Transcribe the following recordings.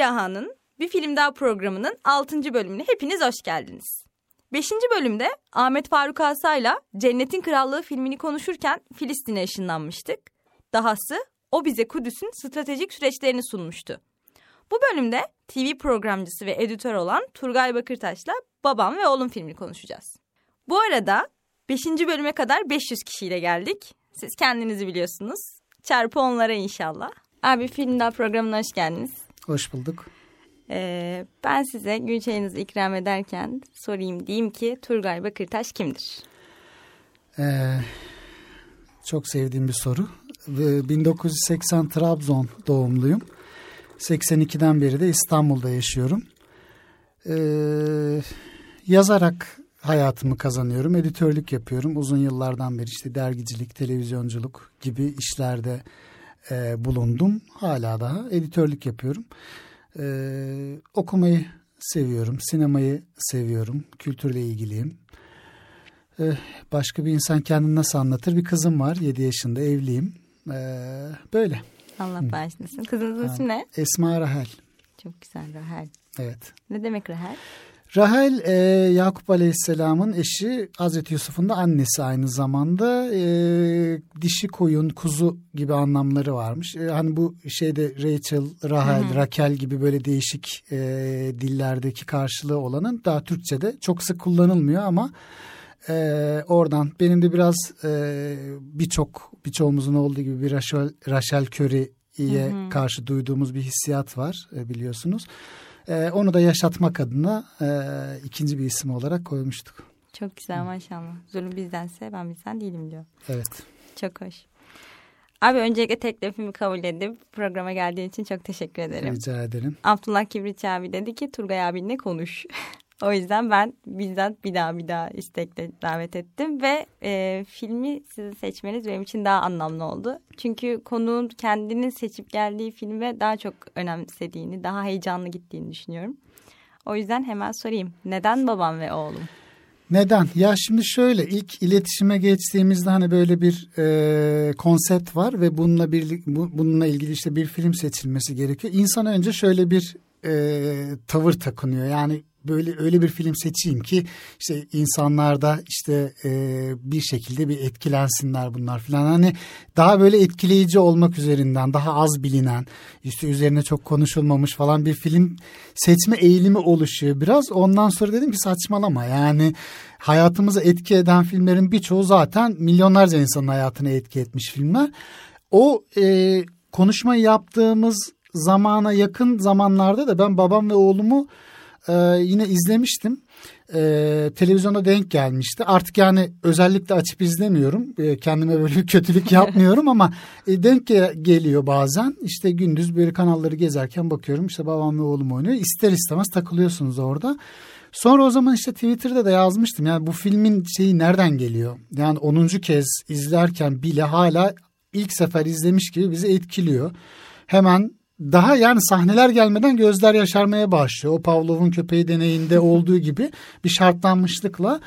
Siyaha'nın bir film daha programının 6. bölümüne hepiniz hoş geldiniz. 5. bölümde Ahmet Faruk Asa'yla Cennetin Krallığı filmini konuşurken Filistin'e ışınlanmıştık. Dahası o bize Kudüs'ün stratejik süreçlerini sunmuştu. Bu bölümde TV programcısı ve editör olan Turgay Bakırtaş'la Babam ve Oğlum filmini konuşacağız. Bu arada 5. bölüme kadar 500 kişiyle geldik. Siz kendinizi biliyorsunuz. Çarpı onlara inşallah. Abi film daha programına hoş geldiniz. Hoş bulduk. Ee, ben size gün çayınızı ikram ederken sorayım diyeyim ki Turgay Bakırtaş kimdir? Ee, çok sevdiğim bir soru. 1980 Trabzon doğumluyum. 82'den beri de İstanbul'da yaşıyorum. Ee, yazarak hayatımı kazanıyorum. Editörlük yapıyorum. Uzun yıllardan beri işte dergicilik, televizyonculuk gibi işlerde e, bulundum. Hala daha editörlük yapıyorum. Ee, okumayı seviyorum. Sinemayı seviyorum. Kültürle ilgiliyim. Ee, başka bir insan kendini nasıl anlatır? Bir kızım var. 7 yaşında evliyim. Ee, böyle. Allah bağışlasın. Kızınızın ismi ne? Esma Rahel. Çok güzel Rahel. Evet. Ne demek Rahel? Rahel e, Yakup Aleyhisselam'ın eşi Hazreti Yusuf'un da annesi aynı zamanda e, dişi koyun kuzu gibi anlamları varmış. E, hani bu şeyde Rachel, Rahel, hı hı. Rakel gibi böyle değişik e, dillerdeki karşılığı olanın daha Türkçe'de çok sık kullanılmıyor ama e, oradan benim de biraz e, birçok birçoğumuzun olduğu gibi bir Rachel, Rachel Curry'ye karşı duyduğumuz bir hissiyat var e, biliyorsunuz. E, onu da yaşatmak adına e, ikinci bir isim olarak koymuştuk. Çok güzel maşallah. Zulüm bizdense ben bizden değilim diyor. Evet. Çok hoş. Abi öncelikle teklifimi kabul edip programa geldiğin için çok teşekkür ederim. Rica ederim. Abdullah Kibritçi abi dedi ki Turgay abinle konuş. o yüzden ben bizzat bir daha bir daha istekle davet ettim ve e, filmi sizin seçmeniz benim için daha anlamlı oldu. Çünkü konuğun kendinin seçip geldiği filme daha çok önemsediğini, daha heyecanlı gittiğini düşünüyorum. O yüzden hemen sorayım. Neden babam ve oğlum? Neden? Ya şimdi şöyle ilk iletişime geçtiğimizde hani böyle bir e, konsept var ve bununla birlik bu, bununla ilgili işte bir film seçilmesi gerekiyor. İnsan önce şöyle bir e, tavır takınıyor. Yani böyle öyle bir film seçeyim ki işte insanlarda işte e, bir şekilde bir etkilensinler bunlar falan. Hani daha böyle etkileyici olmak üzerinden daha az bilinen işte üzerine çok konuşulmamış falan bir film seçme eğilimi oluşuyor biraz. Ondan sonra dedim ki saçmalama yani hayatımıza etki eden filmlerin birçoğu zaten milyonlarca insanın hayatına etki etmiş filmler. O e, konuşmayı yaptığımız zamana yakın zamanlarda da ben babam ve oğlumu e, yine izlemiştim. E, televizyonda denk gelmişti. Artık yani özellikle açıp izlemiyorum. E, kendime böyle bir kötülük yapmıyorum ama e, denk geliyor bazen. İşte gündüz böyle kanalları gezerken bakıyorum. İşte babam ve oğlum oynuyor. İster istemez takılıyorsunuz orada. Sonra o zaman işte Twitter'da da yazmıştım. Yani bu filmin şeyi nereden geliyor? Yani 10. kez izlerken bile hala ilk sefer izlemiş gibi bizi etkiliyor. Hemen daha yani sahneler gelmeden gözler yaşarmaya başlıyor. O Pavlov'un köpeği deneyinde olduğu gibi bir şartlanmışlıkla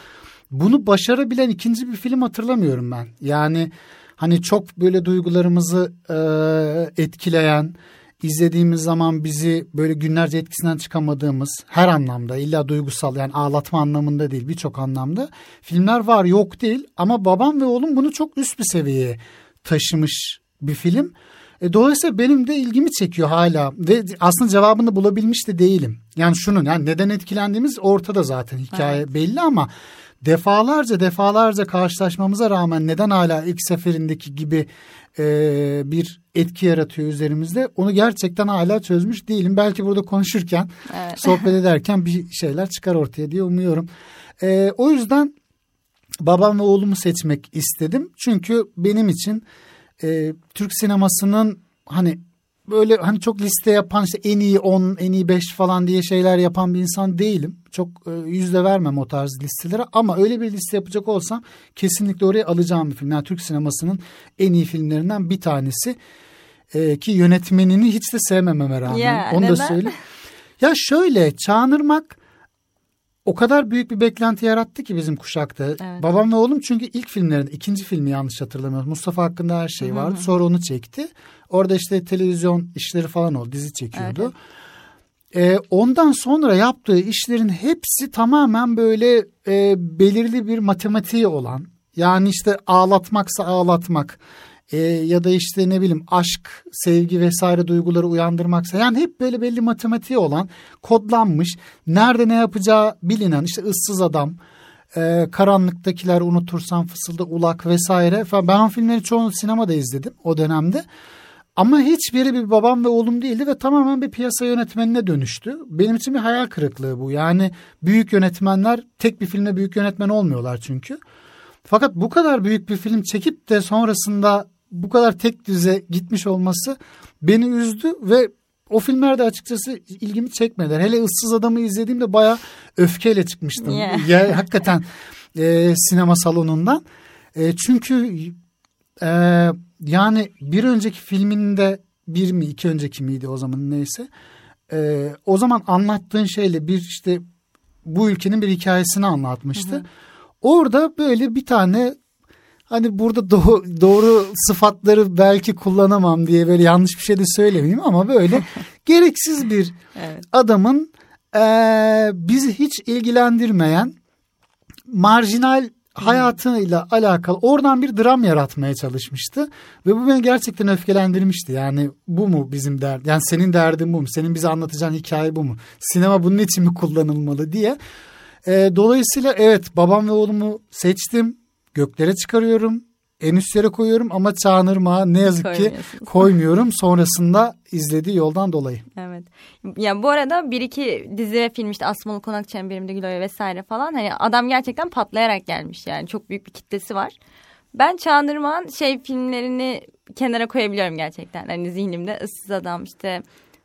bunu başarabilen ikinci bir film hatırlamıyorum ben. Yani hani çok böyle duygularımızı e, etkileyen, izlediğimiz zaman bizi böyle günlerce etkisinden çıkamadığımız her anlamda illa duygusal yani ağlatma anlamında değil birçok anlamda filmler var yok değil ama babam ve oğlum bunu çok üst bir seviyeye taşımış bir film. E, dolayısıyla benim de ilgimi çekiyor hala ve aslında cevabını bulabilmiş de değilim. Yani şunun yani neden etkilendiğimiz ortada zaten hikaye evet. belli ama defalarca defalarca karşılaşmamıza rağmen neden hala ilk seferindeki gibi e, bir etki yaratıyor üzerimizde onu gerçekten hala çözmüş değilim. Belki burada konuşurken evet. sohbet ederken bir şeyler çıkar ortaya diye umuyorum. E, o yüzden babam ve oğlumu seçmek istedim. Çünkü benim için e, Türk sinemasının hani böyle hani çok liste yapan işte en iyi 10, en iyi 5 falan diye şeyler yapan bir insan değilim. Çok e, yüzde vermem o tarz listelere ama öyle bir liste yapacak olsam kesinlikle oraya alacağım bir film. Yani Türk sinemasının en iyi filmlerinden bir tanesi. E, ki yönetmenini hiç de sevmememe rağmen. Ya, Onu neden? da söyleyeyim. Ya şöyle Çağınırmak o kadar büyük bir beklenti yarattı ki bizim kuşakta. Evet. Babam ve oğlum çünkü ilk filmlerinde ikinci filmi yanlış hatırlamıyorum. Mustafa hakkında her şey vardı. Hı hı. Sonra onu çekti. Orada işte televizyon işleri falan oldu. Dizi çekiyordu. Evet. E, ondan sonra yaptığı işlerin hepsi tamamen böyle e, belirli bir matematiği olan. Yani işte ağlatmaksa ağlatmak e, ya da işte ne bileyim aşk, sevgi vesaire duyguları uyandırmaksa yani hep böyle belli matematiği olan kodlanmış nerede ne yapacağı bilinen işte ıssız adam, e, karanlıktakiler unutursan fısılda ulak vesaire falan ben filmleri çoğunu sinemada izledim o dönemde. Ama hiçbiri bir babam ve oğlum değildi ve tamamen bir piyasa yönetmenine dönüştü. Benim için bir hayal kırıklığı bu. Yani büyük yönetmenler tek bir filmde büyük yönetmen olmuyorlar çünkü. Fakat bu kadar büyük bir film çekip de sonrasında bu kadar tek düze gitmiş olması beni üzdü ve o filmlerde açıkçası ilgimi çekmediler. Hele ıssız adamı izlediğimde baya öfkeyle çıkmıştım. Yeah. Ya, hakikaten e, sinema salonundan. E, çünkü e, yani bir önceki filminde bir mi iki önceki miydi o zaman neyse. E, o zaman anlattığın şeyle bir işte bu ülkenin bir hikayesini anlatmıştı. Hı hı. Orada böyle bir tane hani burada do- doğru sıfatları belki kullanamam diye böyle yanlış bir şey de söylemeyeyim ama böyle gereksiz bir evet. adamın e, bizi hiç ilgilendirmeyen marjinal hayatıyla alakalı oradan bir dram yaratmaya çalışmıştı ve bu beni gerçekten öfkelendirmişti. Yani bu mu bizim derd? Yani senin derdin bu mu? Senin bize anlatacağın hikaye bu mu? Sinema bunun için mi kullanılmalı diye. E, dolayısıyla evet babam ve oğlumu seçtim. Göklere çıkarıyorum. En üstlere koyuyorum ama Çağınırmağa ne yazık ki koymuyorum. Sonrasında izlediği yoldan dolayı. Evet. Yani bu arada bir iki dizi ve film işte Asmalı Konak Çemberimde Güloya vesaire falan. Hani adam gerçekten patlayarak gelmiş yani. Çok büyük bir kitlesi var. Ben Çağınırmağ'ın şey filmlerini kenara koyabiliyorum gerçekten. Hani zihnimde ıssız adam işte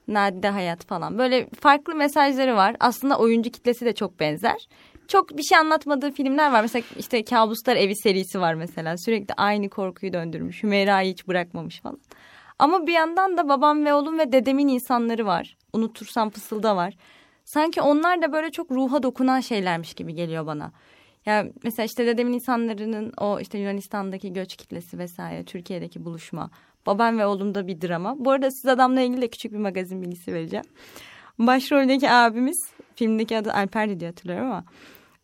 nadide hayat falan. Böyle farklı mesajları var. Aslında oyuncu kitlesi de çok benzer. Çok bir şey anlatmadığı filmler var. Mesela işte Kabuslar Evi serisi var mesela. Sürekli aynı korkuyu döndürmüş. Hümeyra'yı hiç bırakmamış falan. Ama bir yandan da babam ve oğlum ve dedemin insanları var. Unutursam fısılda var. Sanki onlar da böyle çok ruha dokunan şeylermiş gibi geliyor bana. Yani mesela işte dedemin insanlarının o işte Yunanistan'daki göç kitlesi vesaire, Türkiye'deki buluşma. Babam ve oğlumda bir drama. Bu arada siz adamla ilgili de küçük bir magazin bilgisi vereceğim. Başroldeki abimiz, filmdeki adı Alper diye hatırlıyorum ama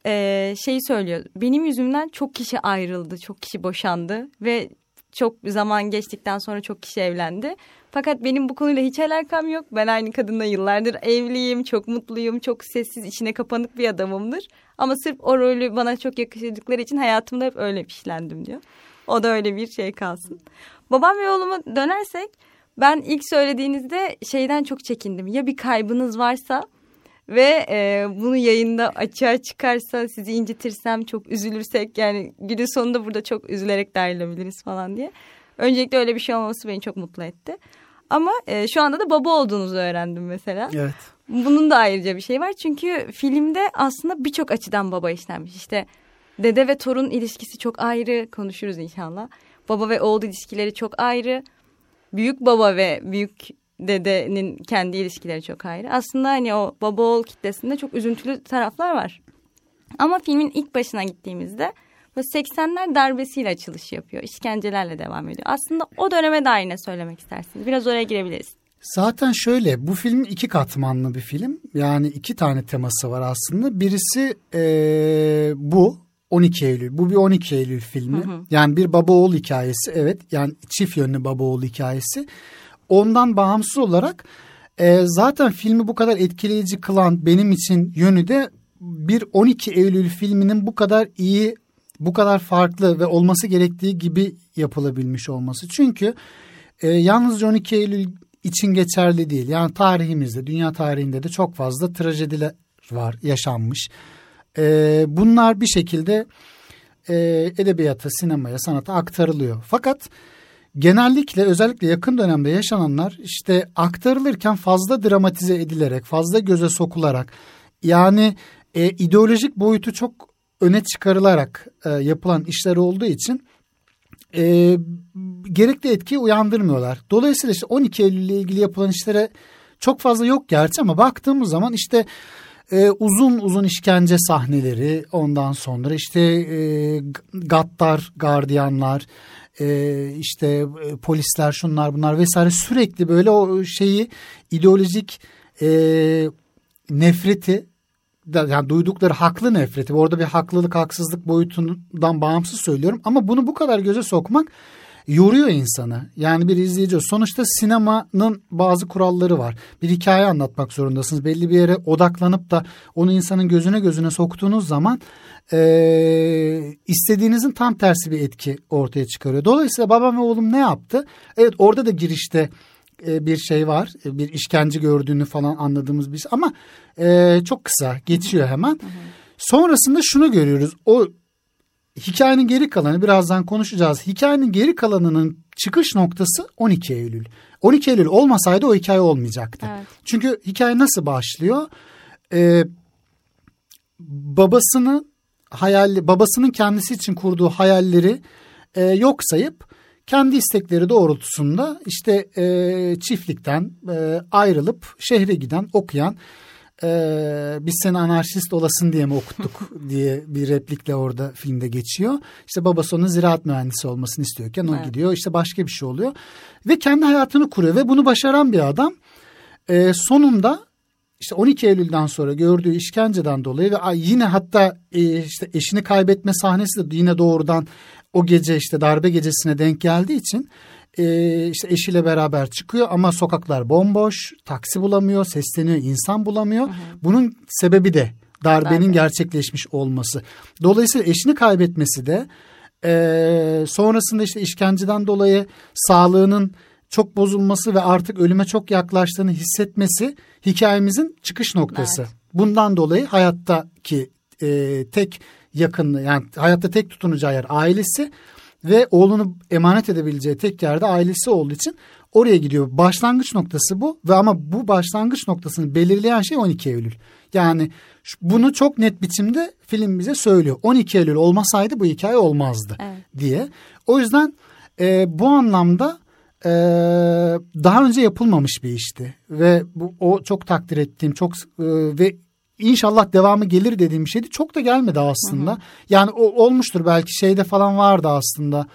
e, şeyi söylüyor. Benim yüzümden çok kişi ayrıldı, çok kişi boşandı ve çok zaman geçtikten sonra çok kişi evlendi. Fakat benim bu konuyla hiç alakam yok. Ben aynı kadınla yıllardır evliyim, çok mutluyum, çok sessiz, içine kapanık bir adamımdır. Ama sırf o rolü bana çok yakışırdıkları için hayatımda hep öyle pişlendim diyor. O da öyle bir şey kalsın. Babam ve oğluma dönersek ben ilk söylediğinizde şeyden çok çekindim. Ya bir kaybınız varsa ve e, bunu yayında açığa çıkarsa sizi incitirsem çok üzülürsek yani günün sonunda burada çok üzülerek dahil falan diye. Öncelikle öyle bir şey olması beni çok mutlu etti. Ama e, şu anda da baba olduğunuzu öğrendim mesela. Evet. Bunun da ayrıca bir şey var. Çünkü filmde aslında birçok açıdan baba işlenmiş. İşte dede ve torun ilişkisi çok ayrı konuşuruz inşallah. Baba ve oğul ilişkileri çok ayrı. Büyük baba ve büyük dedenin kendi ilişkileri çok ayrı. Aslında hani o baba oğul kitlesinde çok üzüntülü taraflar var. Ama filmin ilk başına gittiğimizde 80'ler darbesiyle açılış yapıyor. İşkencelerle devam ediyor. Aslında o döneme dair ne söylemek istersiniz? Biraz oraya girebiliriz. Zaten şöyle bu film iki katmanlı bir film. Yani iki tane teması var aslında. Birisi ee, bu 12 Eylül. Bu bir 12 Eylül filmi. Hı hı. Yani bir baba oğul hikayesi evet. Yani çift yönlü baba oğul hikayesi ondan bağımsız olarak e, zaten filmi bu kadar etkileyici kılan benim için yönü de bir 12 Eylül filminin bu kadar iyi, bu kadar farklı ve olması gerektiği gibi yapılabilmiş olması. Çünkü e, yalnızca 12 Eylül için geçerli değil. Yani tarihimizde, dünya tarihinde de çok fazla trajediler var, yaşanmış. E, bunlar bir şekilde e, edebiyata, sinemaya, sanata aktarılıyor. Fakat genellikle özellikle yakın dönemde yaşananlar işte aktarılırken fazla dramatize edilerek, fazla göze sokularak yani e, ideolojik boyutu çok öne çıkarılarak e, yapılan işler olduğu için e, gerekli etkiyi uyandırmıyorlar. Dolayısıyla işte 12 Eylül ile ilgili yapılan işlere çok fazla yok gerçi ama baktığımız zaman işte e, uzun uzun işkence sahneleri ondan sonra işte e, gattar gardiyanlar e, işte e, polisler şunlar bunlar vesaire sürekli böyle o şeyi ideolojik e, nefreti yani duydukları haklı nefreti orada bir haklılık haksızlık boyutundan bağımsız söylüyorum ama bunu bu kadar göze sokmak yoruyor insanı. Yani bir izleyici. Sonuçta sinemanın bazı kuralları var. Bir hikaye anlatmak zorundasınız. Belli bir yere odaklanıp da onu insanın gözüne gözüne soktuğunuz zaman e, istediğinizin tam tersi bir etki ortaya çıkarıyor. Dolayısıyla babam ve oğlum ne yaptı? Evet orada da girişte e, bir şey var. E, bir işkence gördüğünü falan anladığımız bir şey. Ama e, çok kısa geçiyor hemen. Sonrasında şunu görüyoruz. O hikayenin geri kalanı birazdan konuşacağız. Hikayenin geri kalanının çıkış noktası 12 Eylül. 12 Eylül olmasaydı o hikaye olmayacaktı. Evet. Çünkü hikaye nasıl başlıyor? Ee, babasını hayal babasının kendisi için kurduğu hayalleri e, yok sayıp kendi istekleri doğrultusunda işte e, çiftlikten e, ayrılıp şehre giden okuyan e, biz seni anarşist olasın diye mi okuttuk diye bir replikle orada filmde geçiyor. İşte babası onun ziraat mühendisi olmasını istiyorken o evet. gidiyor işte başka bir şey oluyor ve kendi hayatını kuruyor ve bunu başaran bir adam e, sonunda işte 12 Eylül'den sonra gördüğü işkenceden dolayı ve yine hatta e, işte eşini kaybetme sahnesi de yine doğrudan o gece işte darbe gecesine denk geldiği için e, işte eşiyle beraber çıkıyor ama sokaklar bomboş, taksi bulamıyor, sesleniyor, insan bulamıyor. Hı hı. Bunun sebebi de darbenin Darbe. gerçekleşmiş olması. Dolayısıyla eşini kaybetmesi de e, sonrasında işte işkenceden dolayı sağlığının çok bozulması ve artık ölüme çok yaklaştığını hissetmesi hikayemizin çıkış noktası. Evet. Bundan dolayı hayattaki e, tek yakınlığı yani hayatta tek tutunacağı yer ailesi ve oğlunu emanet edebileceği tek yerde ailesi olduğu için oraya gidiyor. Başlangıç noktası bu ve ama bu başlangıç noktasını belirleyen şey 12 Eylül. Yani bunu çok net biçimde film bize söylüyor. 12 Eylül olmasaydı bu hikaye olmazdı evet. diye. O yüzden e, bu anlamda e, daha önce yapılmamış bir işti ve bu o çok takdir ettiğim çok e, ve İnşallah devamı gelir dediğim bir şeydi. Çok da gelmedi aslında. Hı hı. Yani o olmuştur belki şeyde falan vardı aslında.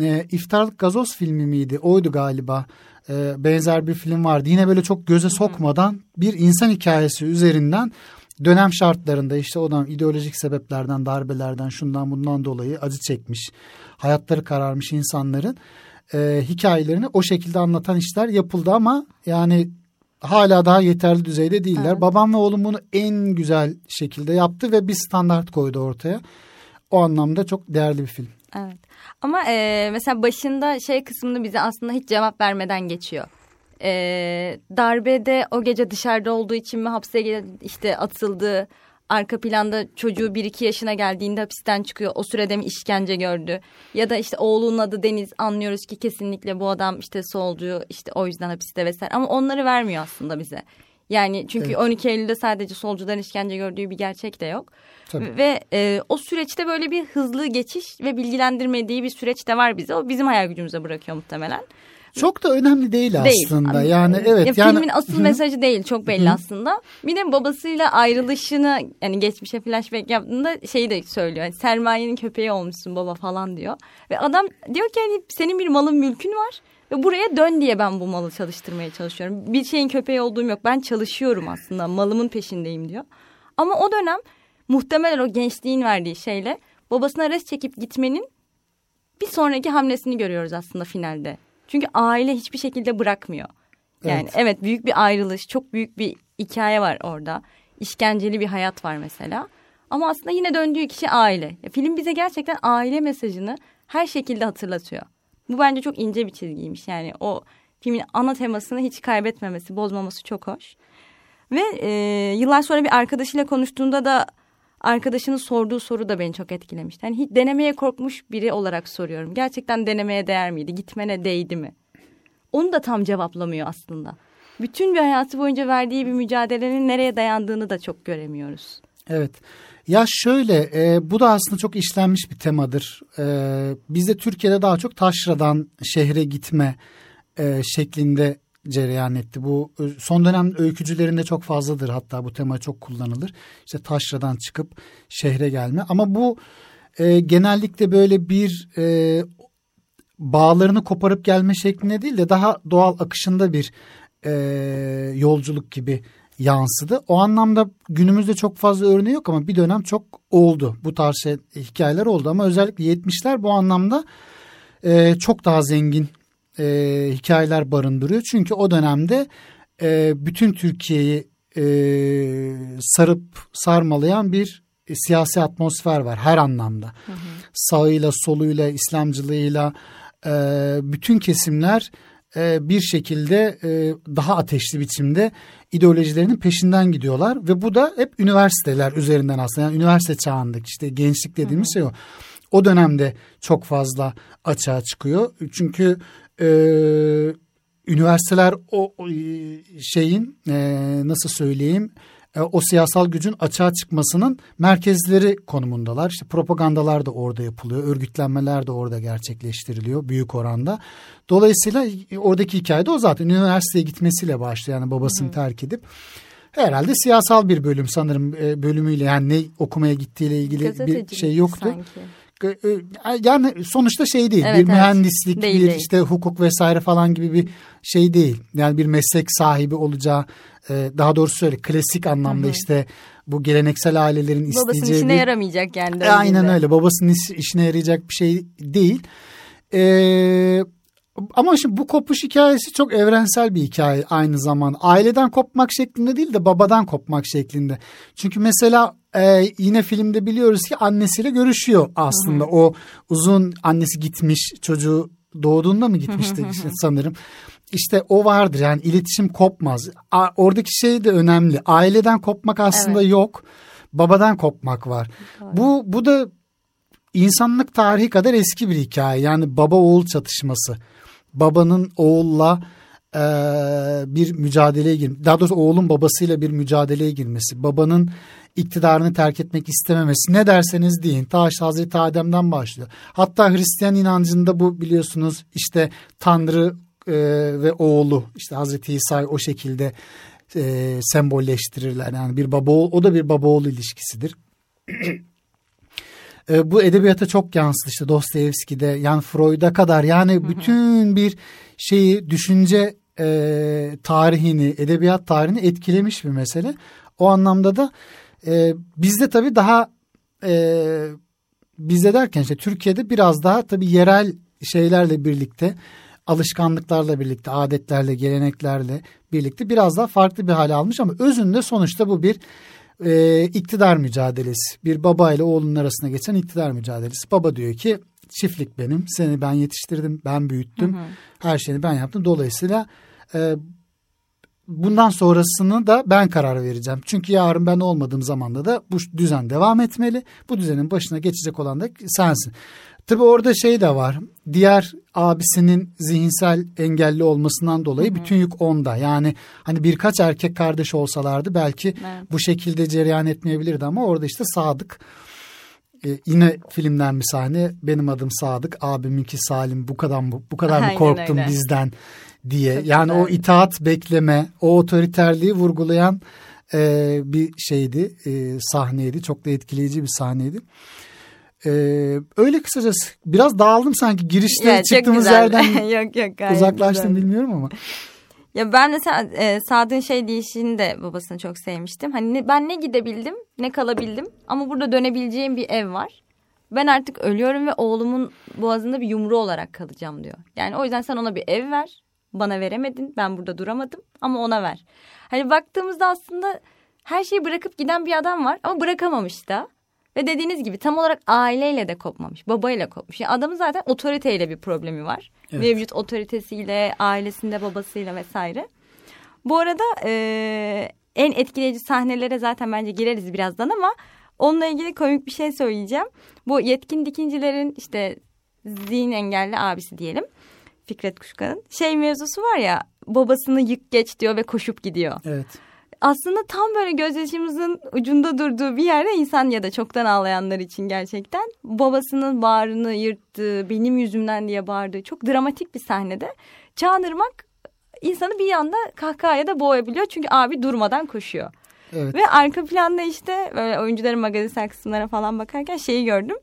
E, İftarlık Gazoz filmi miydi? Oydu galiba. E, benzer bir film vardı. Yine böyle çok göze sokmadan bir insan hikayesi üzerinden dönem şartlarında işte o da ideolojik sebeplerden, darbelerden, şundan bundan dolayı acı çekmiş, hayatları kararmış insanların e, hikayelerini o şekilde anlatan işler yapıldı ama yani hala daha yeterli düzeyde değiller. Evet. Babam ve oğlum bunu en güzel şekilde yaptı ve bir standart koydu ortaya. O anlamda çok değerli bir film. Evet. Ama e, mesela başında şey kısmını bize aslında hiç cevap vermeden geçiyor. E, darbede o gece dışarıda olduğu için mi hapse işte atıldı arka planda çocuğu bir iki yaşına geldiğinde hapisten çıkıyor. O sürede mi işkence gördü? Ya da işte oğlunun adı Deniz anlıyoruz ki kesinlikle bu adam işte solcu işte o yüzden hapiste vesaire. Ama onları vermiyor aslında bize. Yani çünkü evet. 12 Eylül'de sadece solcuların işkence gördüğü bir gerçek de yok. Tabii. Ve e, o süreçte böyle bir hızlı geçiş ve bilgilendirmediği bir süreç de var bize. O bizim hayal gücümüze bırakıyor muhtemelen. Çok da önemli değil, değil. aslında. Yani evet ya yani filmin asıl mesajı değil çok belli aslında. Bir de babasıyla ayrılışını yani geçmişe flashback yaptığında şeyi de söylüyor. Yani, sermayenin köpeği olmuşsun baba falan diyor. Ve adam diyor ki hani senin bir malın mülkün var. Ve buraya dön diye ben bu malı çalıştırmaya çalışıyorum. Bir şeyin köpeği olduğum yok. Ben çalışıyorum aslında. Malımın peşindeyim diyor. Ama o dönem muhtemelen o gençliğin verdiği şeyle babasına res çekip gitmenin bir sonraki hamlesini görüyoruz aslında finalde. Çünkü aile hiçbir şekilde bırakmıyor. Yani evet. evet büyük bir ayrılış, çok büyük bir hikaye var orada. İşkenceli bir hayat var mesela. Ama aslında yine döndüğü kişi aile. Ya, film bize gerçekten aile mesajını her şekilde hatırlatıyor. Bu bence çok ince bir çizgiymiş. Yani o filmin ana temasını hiç kaybetmemesi, bozmaması çok hoş. Ve e, yıllar sonra bir arkadaşıyla konuştuğunda da arkadaşının sorduğu soru da beni çok etkilemişti. Yani hiç denemeye korkmuş biri olarak soruyorum. Gerçekten denemeye değer miydi? Gitmene değdi mi? Onu da tam cevaplamıyor aslında. Bütün bir hayatı boyunca verdiği bir mücadelenin nereye dayandığını da çok göremiyoruz. Evet. Ya şöyle e, bu da aslında çok işlenmiş bir temadır. E, bizde Türkiye'de daha çok taşradan şehre gitme e, şeklinde cereyan etti. Bu son dönem öykücülerinde çok fazladır hatta bu tema çok kullanılır. İşte taşradan çıkıp şehre gelme ama bu e, genellikle böyle bir e, bağlarını koparıp gelme şeklinde değil de daha doğal akışında bir e, yolculuk gibi yansıdı. O anlamda günümüzde çok fazla örneği yok ama bir dönem çok oldu. Bu tarz şey, hikayeler oldu ama özellikle 70'ler bu anlamda e, çok daha zengin e, hikayeler barındırıyor. Çünkü o dönemde e, bütün Türkiye'yi e, sarıp sarmalayan bir e, siyasi atmosfer var her anlamda. Hı hı. Sağıyla, soluyla, İslamcılığıyla e, bütün kesimler e, bir şekilde e, daha ateşli biçimde ideolojilerinin peşinden gidiyorlar ve bu da hep üniversiteler üzerinden aslında yani üniversite çağındaki işte gençlik dediğimiz hı hı. şey o. O dönemde çok fazla açığa çıkıyor. Çünkü e, üniversiteler o, o şeyin e, nasıl söyleyeyim e, o siyasal gücün açığa çıkmasının merkezleri konumundalar. İşte propagandalar da orada yapılıyor, örgütlenmeler de orada gerçekleştiriliyor büyük oranda. Dolayısıyla oradaki hikayede o zaten üniversiteye gitmesiyle başlıyor yani babasını Hı. terk edip. Herhalde siyasal bir bölüm sanırım e, bölümüyle yani ne okumaya gittiğiyle ilgili bir şey yoktu. Sanki. E, yani sonuçta şey değil evet, bir evet. mühendislik değil, bir değil. işte hukuk vesaire falan gibi bir şey değil. Yani bir meslek sahibi olacağı e, daha doğrusu söyle klasik anlamda Hı-hı. işte bu geleneksel ailelerin Babasının isteyeceği. Babasının işine bir... yaramayacak yani. E, aynen öyle babasının işine yarayacak bir şey değil. Ee, ama şimdi bu kopuş hikayesi çok evrensel bir hikaye aynı zamanda. Aileden kopmak şeklinde değil de babadan kopmak şeklinde. Çünkü mesela e, yine filmde biliyoruz ki annesiyle görüşüyor aslında. Hı hı. O uzun annesi gitmiş çocuğu doğduğunda mı gitmişti işte sanırım. İşte o vardır yani iletişim kopmaz. A, oradaki şey de önemli. Aileden kopmak aslında evet. yok. Babadan kopmak var. Doğru. Bu bu da insanlık tarihi kadar eski bir hikaye. Yani baba oğul çatışması. Babanın oğulla e, bir mücadeleye girmesi. Daha doğrusu oğlun babasıyla bir mücadeleye girmesi. Babanın iktidarını terk etmek istememesi ne derseniz deyin. Ta Hazreti Adem'den başlıyor. Hatta Hristiyan inancında bu biliyorsunuz işte Tanrı e, ve oğlu işte Hazreti İsa'yı o şekilde e, sembolleştirirler. Yani bir baba oğul, o da bir baba oğul ilişkisidir. e, bu edebiyata çok yansıdı işte Dostoyevski'de yani Freud'a kadar yani bütün bir şeyi düşünce e, tarihini edebiyat tarihini etkilemiş bir mesele. O anlamda da e, bizde tabii daha e, bizde derken işte Türkiye'de biraz daha tabii yerel şeylerle birlikte alışkanlıklarla birlikte, adetlerle, geleneklerle birlikte biraz daha farklı bir hale almış ama özünde sonuçta bu bir e, iktidar mücadelesi. Bir baba ile oğlunun arasında geçen iktidar mücadelesi. Baba diyor ki çiftlik benim, seni ben yetiştirdim, ben büyüttüm, hı hı. her şeyini ben yaptım. Dolayısıyla e, bundan sonrasını da ben karar vereceğim. Çünkü yarın ben olmadığım zamanda da bu düzen devam etmeli. Bu düzenin başına geçecek olan da sensin. Tabi orada şey de var. Diğer abisinin zihinsel engelli olmasından dolayı hı hı. bütün yük onda. Yani hani birkaç erkek kardeş olsalardı belki evet. bu şekilde cereyan etmeyebilirdi ama orada işte Sadık ee, yine filmden bir sahne benim adım Sadık abiminki Salim bu kadar bu, bu kadar mı korktun bizden diye. Çok yani güzel. o itaat bekleme, o otoriterliği vurgulayan e, bir şeydi, e, sahneydi. Çok da etkileyici bir sahneydi. E, öyle kısacası biraz dağıldım sanki girişte ya, çıktığımız yerden yok, yok, uzaklaştım güzel. bilmiyorum ama. Ya ben de e, Sadık'ın şey deyişini de babasını çok sevmiştim. Hani ne, ben ne gidebildim ne kalabildim ama burada dönebileceğim bir ev var. Ben artık ölüyorum ve oğlumun boğazında bir yumru olarak kalacağım diyor. Yani o yüzden sen ona bir ev ver bana veremedin. Ben burada duramadım ama ona ver. Hani baktığımızda aslında her şeyi bırakıp giden bir adam var ama bırakamamış da. Ve dediğiniz gibi tam olarak aileyle de kopmamış. Babayla kopmuş. Yani adamın zaten otoriteyle bir problemi var. Evet. Mevcut otoritesiyle, ailesinde, babasıyla vesaire. Bu arada e, en etkileyici sahnelere zaten bence gireriz birazdan ama onunla ilgili komik bir şey söyleyeceğim. Bu yetkin dikincilerin işte zihin engelli abisi diyelim. Fikret Kuşkan'ın. Şey mevzusu var ya babasını yık geç diyor ve koşup gidiyor. Evet. Aslında tam böyle gözyaşımızın ucunda durduğu bir yerde insan ya da çoktan ağlayanlar için gerçekten babasının bağrını yırttığı, benim yüzümden diye bağırdığı çok dramatik bir sahnede Çağınırmak insanı bir anda kahkahaya da boğabiliyor. Çünkü abi durmadan koşuyor. Evet. Ve arka planda işte böyle oyuncuların magazinsel kısımlara falan bakarken şeyi gördüm.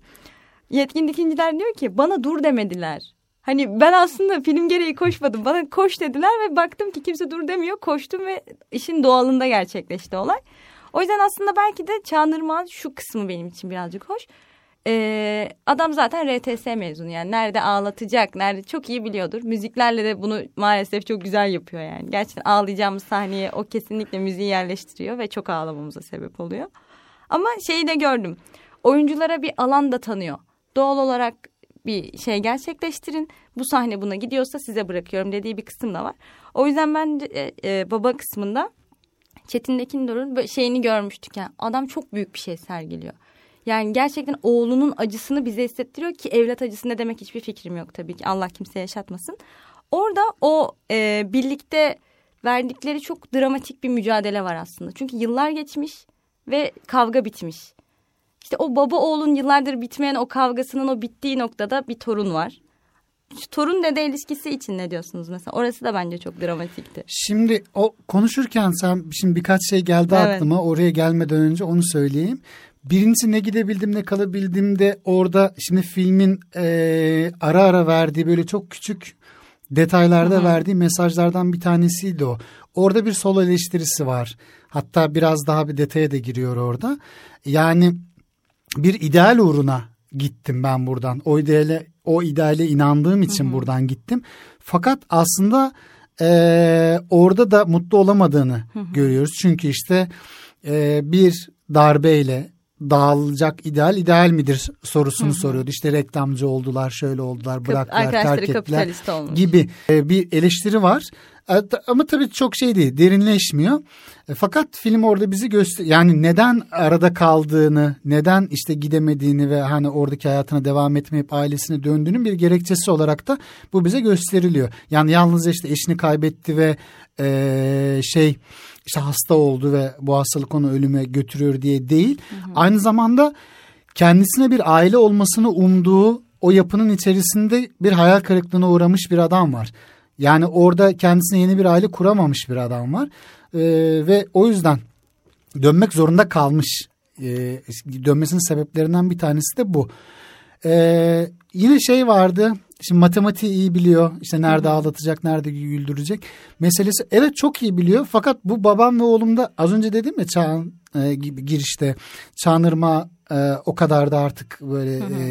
Yetkin dikinciler diyor ki bana dur demediler. Hani ben aslında film gereği koşmadım. Bana koş dediler ve baktım ki kimse dur demiyor. Koştum ve işin doğalında gerçekleşti olay. O yüzden aslında belki de Çağınırman şu kısmı benim için birazcık hoş. Ee, adam zaten RTS mezunu yani nerede ağlatacak, nerede çok iyi biliyordur. Müziklerle de bunu maalesef çok güzel yapıyor yani. Gerçekten ağlayacağımız sahneye o kesinlikle müziği yerleştiriyor ve çok ağlamamıza sebep oluyor. Ama şeyi de gördüm. Oyunculara bir alan da tanıyor. Doğal olarak bir şey gerçekleştirin. Bu sahne buna gidiyorsa size bırakıyorum dediği bir kısım da var. O yüzden ben e, e, baba kısmında Çetin Tekindor'un şeyini görmüştük. Yani adam çok büyük bir şey sergiliyor. Yani gerçekten oğlunun acısını bize hissettiriyor ki evlat acısı ne demek hiçbir fikrim yok tabii ki. Allah kimseye yaşatmasın. Orada o e, birlikte verdikleri çok dramatik bir mücadele var aslında. Çünkü yıllar geçmiş ve kavga bitmiş. İşte o baba oğlun yıllardır bitmeyen o kavgasının o bittiği noktada bir torun var. Şu torun dede ilişkisi için ne diyorsunuz mesela? Orası da bence çok dramatikti. Şimdi o konuşurken sen şimdi birkaç şey geldi evet. aklıma. Oraya gelmeden önce onu söyleyeyim. Birincisi ne gidebildim ne kalabildim de orada şimdi filmin e, ara ara verdiği böyle çok küçük detaylarda Hı-hı. verdiği mesajlardan bir tanesiydi o. Orada bir sol eleştirisi var. Hatta biraz daha bir detaya da giriyor orada. Yani bir ideal uğruna gittim ben buradan. O ideale o ideale inandığım için Hı-hı. buradan gittim. Fakat aslında e, orada da mutlu olamadığını Hı-hı. görüyoruz. Çünkü işte e, bir darbeyle dağılacak ideal ideal midir sorusunu Hı-hı. soruyordu. İşte reklamcı oldular, şöyle oldular, bıraktılar, terk ettiler gibi e, bir eleştiri var. E, ama tabii çok şey değil, derinleşmiyor. E, fakat film orada bizi göster yani neden arada kaldığını, neden işte gidemediğini ve hani oradaki hayatına devam etmeyip ailesine döndüğünün bir gerekçesi olarak da bu bize gösteriliyor. Yani yalnızca işte eşini kaybetti ve e, şey işte hasta oldu ve bu hastalık onu ölüme götürüyor diye değil. Hı hı. Aynı zamanda kendisine bir aile olmasını umduğu o yapının içerisinde bir hayal kırıklığına uğramış bir adam var. Yani orada kendisine yeni bir aile kuramamış bir adam var. Ee, ve o yüzden dönmek zorunda kalmış. Ee, dönmesinin sebeplerinden bir tanesi de bu. Ee, yine şey vardı Şimdi matematiği iyi biliyor. İşte nerede ağlatacak, nerede güldürecek meselesi. Evet çok iyi biliyor. Fakat bu babam ve oğlumda az önce dedim ya Çağan e, girişte Çağınırma e, o kadar da artık böyle hı hı. E,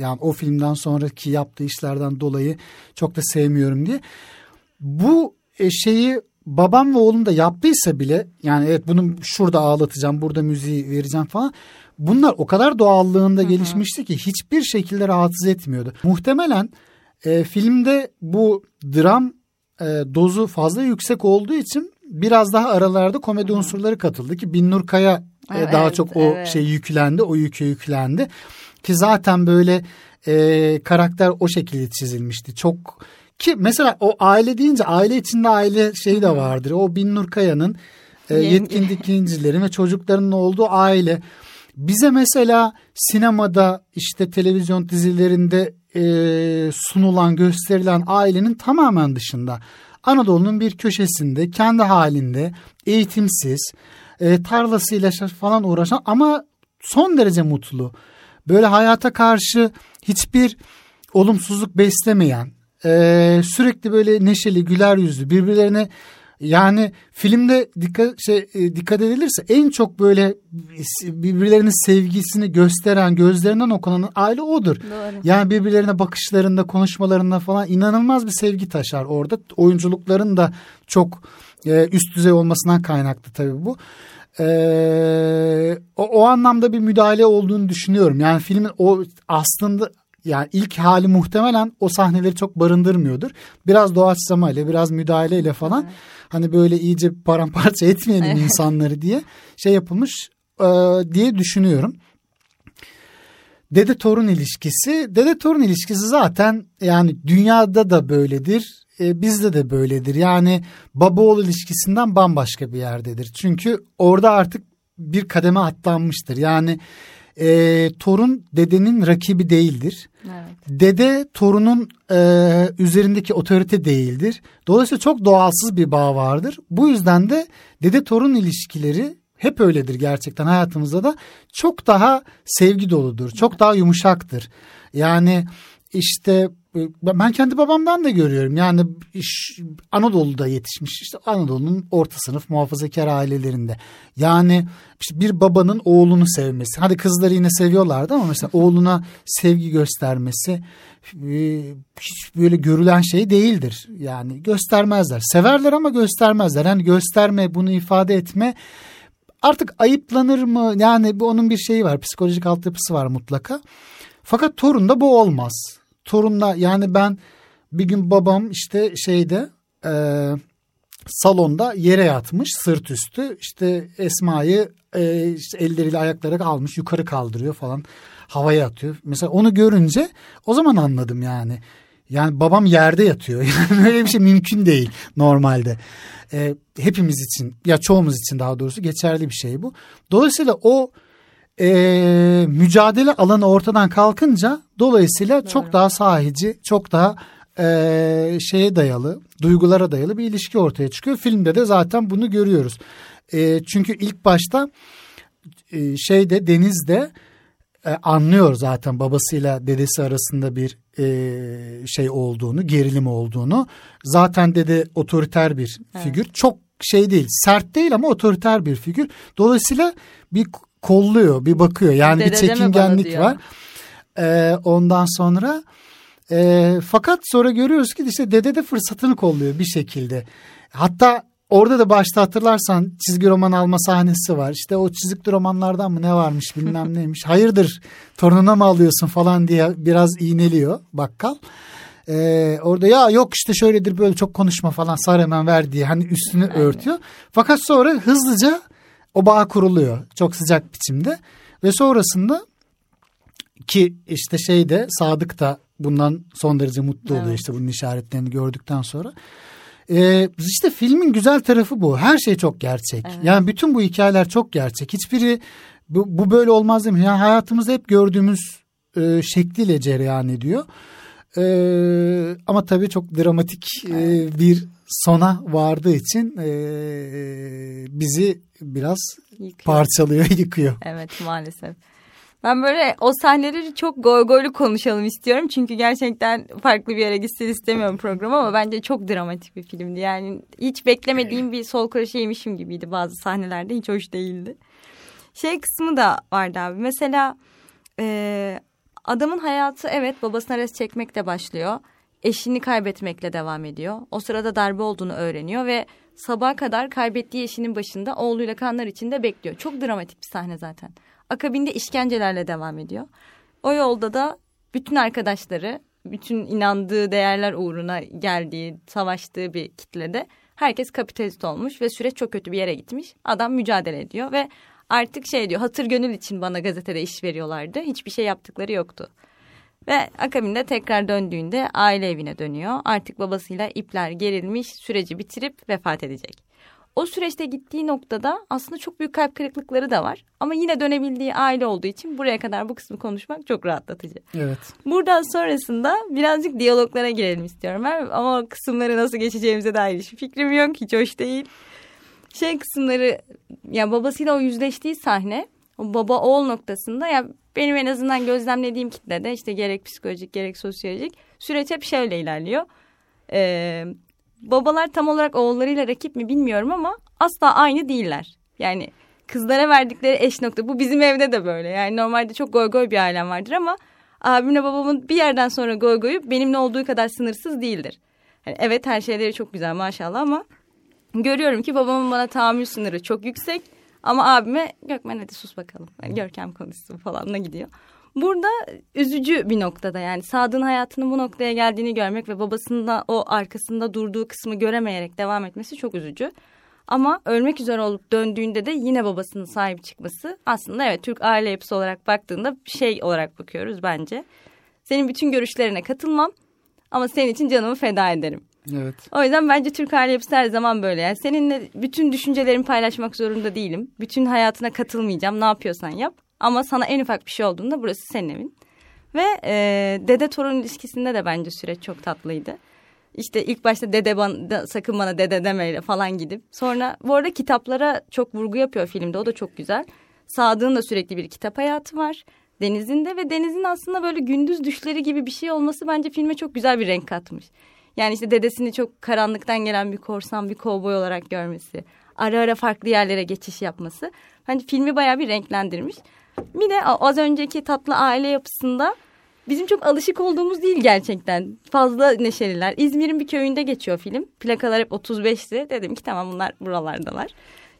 yani o filmden sonraki yaptığı işlerden dolayı çok da sevmiyorum diye. Bu e, şeyi babam ve oğlum da yaptıysa bile yani evet bunu şurada ağlatacağım, burada müziği vereceğim falan. Bunlar o kadar doğallığında Hı-hı. gelişmişti ki hiçbir şekilde rahatsız etmiyordu. Muhtemelen e, filmde bu dram e, dozu fazla yüksek olduğu için biraz daha aralarda komedi Hı-hı. unsurları katıldı ki Binnur Kaya e, daha çok o evet. şey yüklendi, o yükü yüklendi. Ki zaten böyle e, karakter o şekilde çizilmişti. Çok ki mesela o aile deyince aile içinde aile şeyi de vardır. O Binnur Kaya'nın e, yetkin dikincilerin ve çocuklarının olduğu aile. Bize mesela sinemada işte televizyon dizilerinde e, sunulan gösterilen ailenin tamamen dışında. Anadolu'nun bir köşesinde kendi halinde eğitimsiz e, tarlasıyla falan uğraşan ama son derece mutlu. Böyle hayata karşı hiçbir olumsuzluk beslemeyen e, sürekli böyle neşeli güler yüzlü birbirlerine yani filmde dikkat şey e, dikkat edilirse en çok böyle birbirlerinin sevgisini gösteren, gözlerinden okunan aile odur. Doğru. Yani birbirlerine bakışlarında, konuşmalarında falan inanılmaz bir sevgi taşar orada. Oyunculukların da çok e, üst düzey olmasından kaynaklı tabii bu. Ee, o, o anlamda bir müdahale olduğunu düşünüyorum. Yani filmin o aslında yani ilk hali muhtemelen o sahneleri çok barındırmıyordur. Biraz doğaçlamayla, biraz müdahaleyle falan evet. Hani böyle iyice paramparça etmeyelim insanları diye şey yapılmış e, diye düşünüyorum. Dede torun ilişkisi, dede torun ilişkisi zaten yani dünyada da böyledir. E, bizde de böyledir. Yani baba oğul ilişkisinden bambaşka bir yerdedir. Çünkü orada artık bir kademe atlanmıştır. Yani e, torun dedenin rakibi değildir. Evet. Dede torunun e, üzerindeki otorite değildir. Dolayısıyla çok doğalsız bir bağ vardır. Bu yüzden de dede torun ilişkileri hep öyledir gerçekten hayatımızda da çok daha sevgi doludur. Çok daha yumuşaktır. Yani işte ben kendi babamdan da görüyorum. Yani iş, Anadolu'da yetişmiş işte Anadolu'nun orta sınıf muhafazakar ailelerinde. Yani işte bir babanın oğlunu sevmesi. Hadi kızları yine seviyorlardı ama mesela oğluna sevgi göstermesi e, hiç böyle görülen şey değildir. Yani göstermezler. Severler ama göstermezler. Yani gösterme, bunu ifade etme artık ayıplanır mı? Yani bu onun bir şeyi var. Psikolojik altyapısı var mutlaka. Fakat torunda bu olmaz torunla yani ben bir gün babam işte şeyde e, salonda yere yatmış sırt üstü işte Esma'yı e, işte elleriyle ayakları almış yukarı kaldırıyor falan havaya atıyor. Mesela onu görünce o zaman anladım yani. Yani babam yerde yatıyor. Yani böyle bir şey mümkün değil normalde. E, hepimiz için ya çoğumuz için daha doğrusu geçerli bir şey bu. Dolayısıyla o e, mücadele alanı ortadan kalkınca dolayısıyla Doğru. çok daha sahici, çok daha e, şeye dayalı, duygulara dayalı bir ilişki ortaya çıkıyor. Filmde de zaten bunu görüyoruz. E, çünkü ilk başta e, şeyde Deniz'de e, anlıyor zaten babasıyla dedesi arasında bir e, şey olduğunu, gerilim olduğunu. Zaten dede otoriter bir evet. figür. Çok şey değil, sert değil ama otoriter bir figür. Dolayısıyla bir kolluyor, bir bakıyor. Yani Dede bir çekingenlik var. Ee, ondan sonra e, fakat sonra görüyoruz ki işte dede de fırsatını kolluyor bir şekilde. Hatta orada da başta hatırlarsan çizgi roman alma sahnesi var. İşte o çizgi romanlardan mı ne varmış bilmem neymiş. Hayırdır torununa mı alıyorsun falan diye biraz iğneliyor bakkal. Ee, orada ya yok işte şöyledir böyle çok konuşma falan sar hemen ver diye hani üstünü Aynen. örtüyor. Fakat sonra hızlıca o bağ kuruluyor çok sıcak biçimde ve sonrasında ki işte şeyde Sadık da bundan son derece mutlu oluyor evet. işte bunun işaretlerini gördükten sonra. Ee, işte filmin güzel tarafı bu. Her şey çok gerçek. Evet. Yani bütün bu hikayeler çok gerçek. Hiçbiri bu, bu böyle olmaz değil mi? Yani hayatımızda hep gördüğümüz e, şekliyle cereyan ediyor. E, ama tabii çok dramatik e, bir sona vardığı için e, bizi biraz yıkıyor. parçalıyor, yıkıyor. Evet maalesef. Ben böyle o sahneleri çok goy goylu konuşalım istiyorum. Çünkü gerçekten farklı bir yere gitsin istemiyorum program ama bence çok dramatik bir filmdi. Yani hiç beklemediğim bir sol karışı yemişim gibiydi bazı sahnelerde. Hiç hoş değildi. Şey kısmı da vardı abi. Mesela e, adamın hayatı evet babasına res çekmekle başlıyor eşini kaybetmekle devam ediyor. O sırada darbe olduğunu öğreniyor ve sabaha kadar kaybettiği eşinin başında oğluyla kanlar içinde bekliyor. Çok dramatik bir sahne zaten. Akabinde işkencelerle devam ediyor. O yolda da bütün arkadaşları, bütün inandığı değerler uğruna geldiği, savaştığı bir kitlede herkes kapitalist olmuş ve süreç çok kötü bir yere gitmiş. Adam mücadele ediyor ve artık şey diyor hatır gönül için bana gazetede iş veriyorlardı. Hiçbir şey yaptıkları yoktu. Ve akabinde tekrar döndüğünde aile evine dönüyor. Artık babasıyla ipler gerilmiş, süreci bitirip vefat edecek. O süreçte gittiği noktada aslında çok büyük kalp kırıklıkları da var. Ama yine dönebildiği aile olduğu için buraya kadar bu kısmı konuşmak çok rahatlatıcı. Evet. Buradan sonrasında birazcık diyaloglara girelim istiyorum. Ben. Ama kısımları nasıl geçeceğimize dair hiçbir fikrim yok. Hiç hoş değil. Şey kısımları ya babasıyla o yüzleştiği sahne o baba oğul noktasında ya benim en azından gözlemlediğim kitlede işte gerek psikolojik gerek sosyolojik süreç hep şöyle ilerliyor. Ee, babalar tam olarak oğullarıyla rakip mi bilmiyorum ama asla aynı değiller. Yani kızlara verdikleri eş nokta bu bizim evde de böyle. Yani normalde çok goy goy bir ailem vardır ama abimle babamın bir yerden sonra goy goyu benimle olduğu kadar sınırsız değildir. Yani evet her şeyleri çok güzel maşallah ama görüyorum ki babamın bana tahammül sınırı çok yüksek ama abime Gökmen hadi sus bakalım. Yani Görkem konuşsun falanla gidiyor. Burada üzücü bir noktada yani Sadık'ın hayatının bu noktaya geldiğini görmek ve babasının da o arkasında durduğu kısmı göremeyerek devam etmesi çok üzücü. Ama ölmek üzere olup döndüğünde de yine babasının sahip çıkması aslında evet Türk aile yapısı olarak baktığında şey olarak bakıyoruz bence. Senin bütün görüşlerine katılmam ama senin için canımı feda ederim. Evet. O yüzden bence Türk aile yapısı her zaman böyle. Yani seninle bütün düşüncelerimi paylaşmak zorunda değilim. Bütün hayatına katılmayacağım. Ne yapıyorsan yap. Ama sana en ufak bir şey olduğunda burası senin evin. Ve e, dede torun ilişkisinde de bence süreç çok tatlıydı. İşte ilk başta dede bana, sakın bana dede demeyle falan gidip. Sonra bu arada kitaplara çok vurgu yapıyor filmde. O da çok güzel. Sadık'ın da sürekli bir kitap hayatı var. denizinde ve denizin aslında böyle gündüz düşleri gibi bir şey olması bence filme çok güzel bir renk katmış. Yani işte dedesini çok karanlıktan gelen bir korsan, bir kovboy olarak görmesi, ara ara farklı yerlere geçiş yapması. Bence filmi bayağı bir renklendirmiş. Bir de az önceki tatlı aile yapısında bizim çok alışık olduğumuz değil gerçekten. Fazla neşeliler. İzmir'in bir köyünde geçiyor film. Plakalar hep 35'ti. Dedim ki tamam bunlar buralardalar.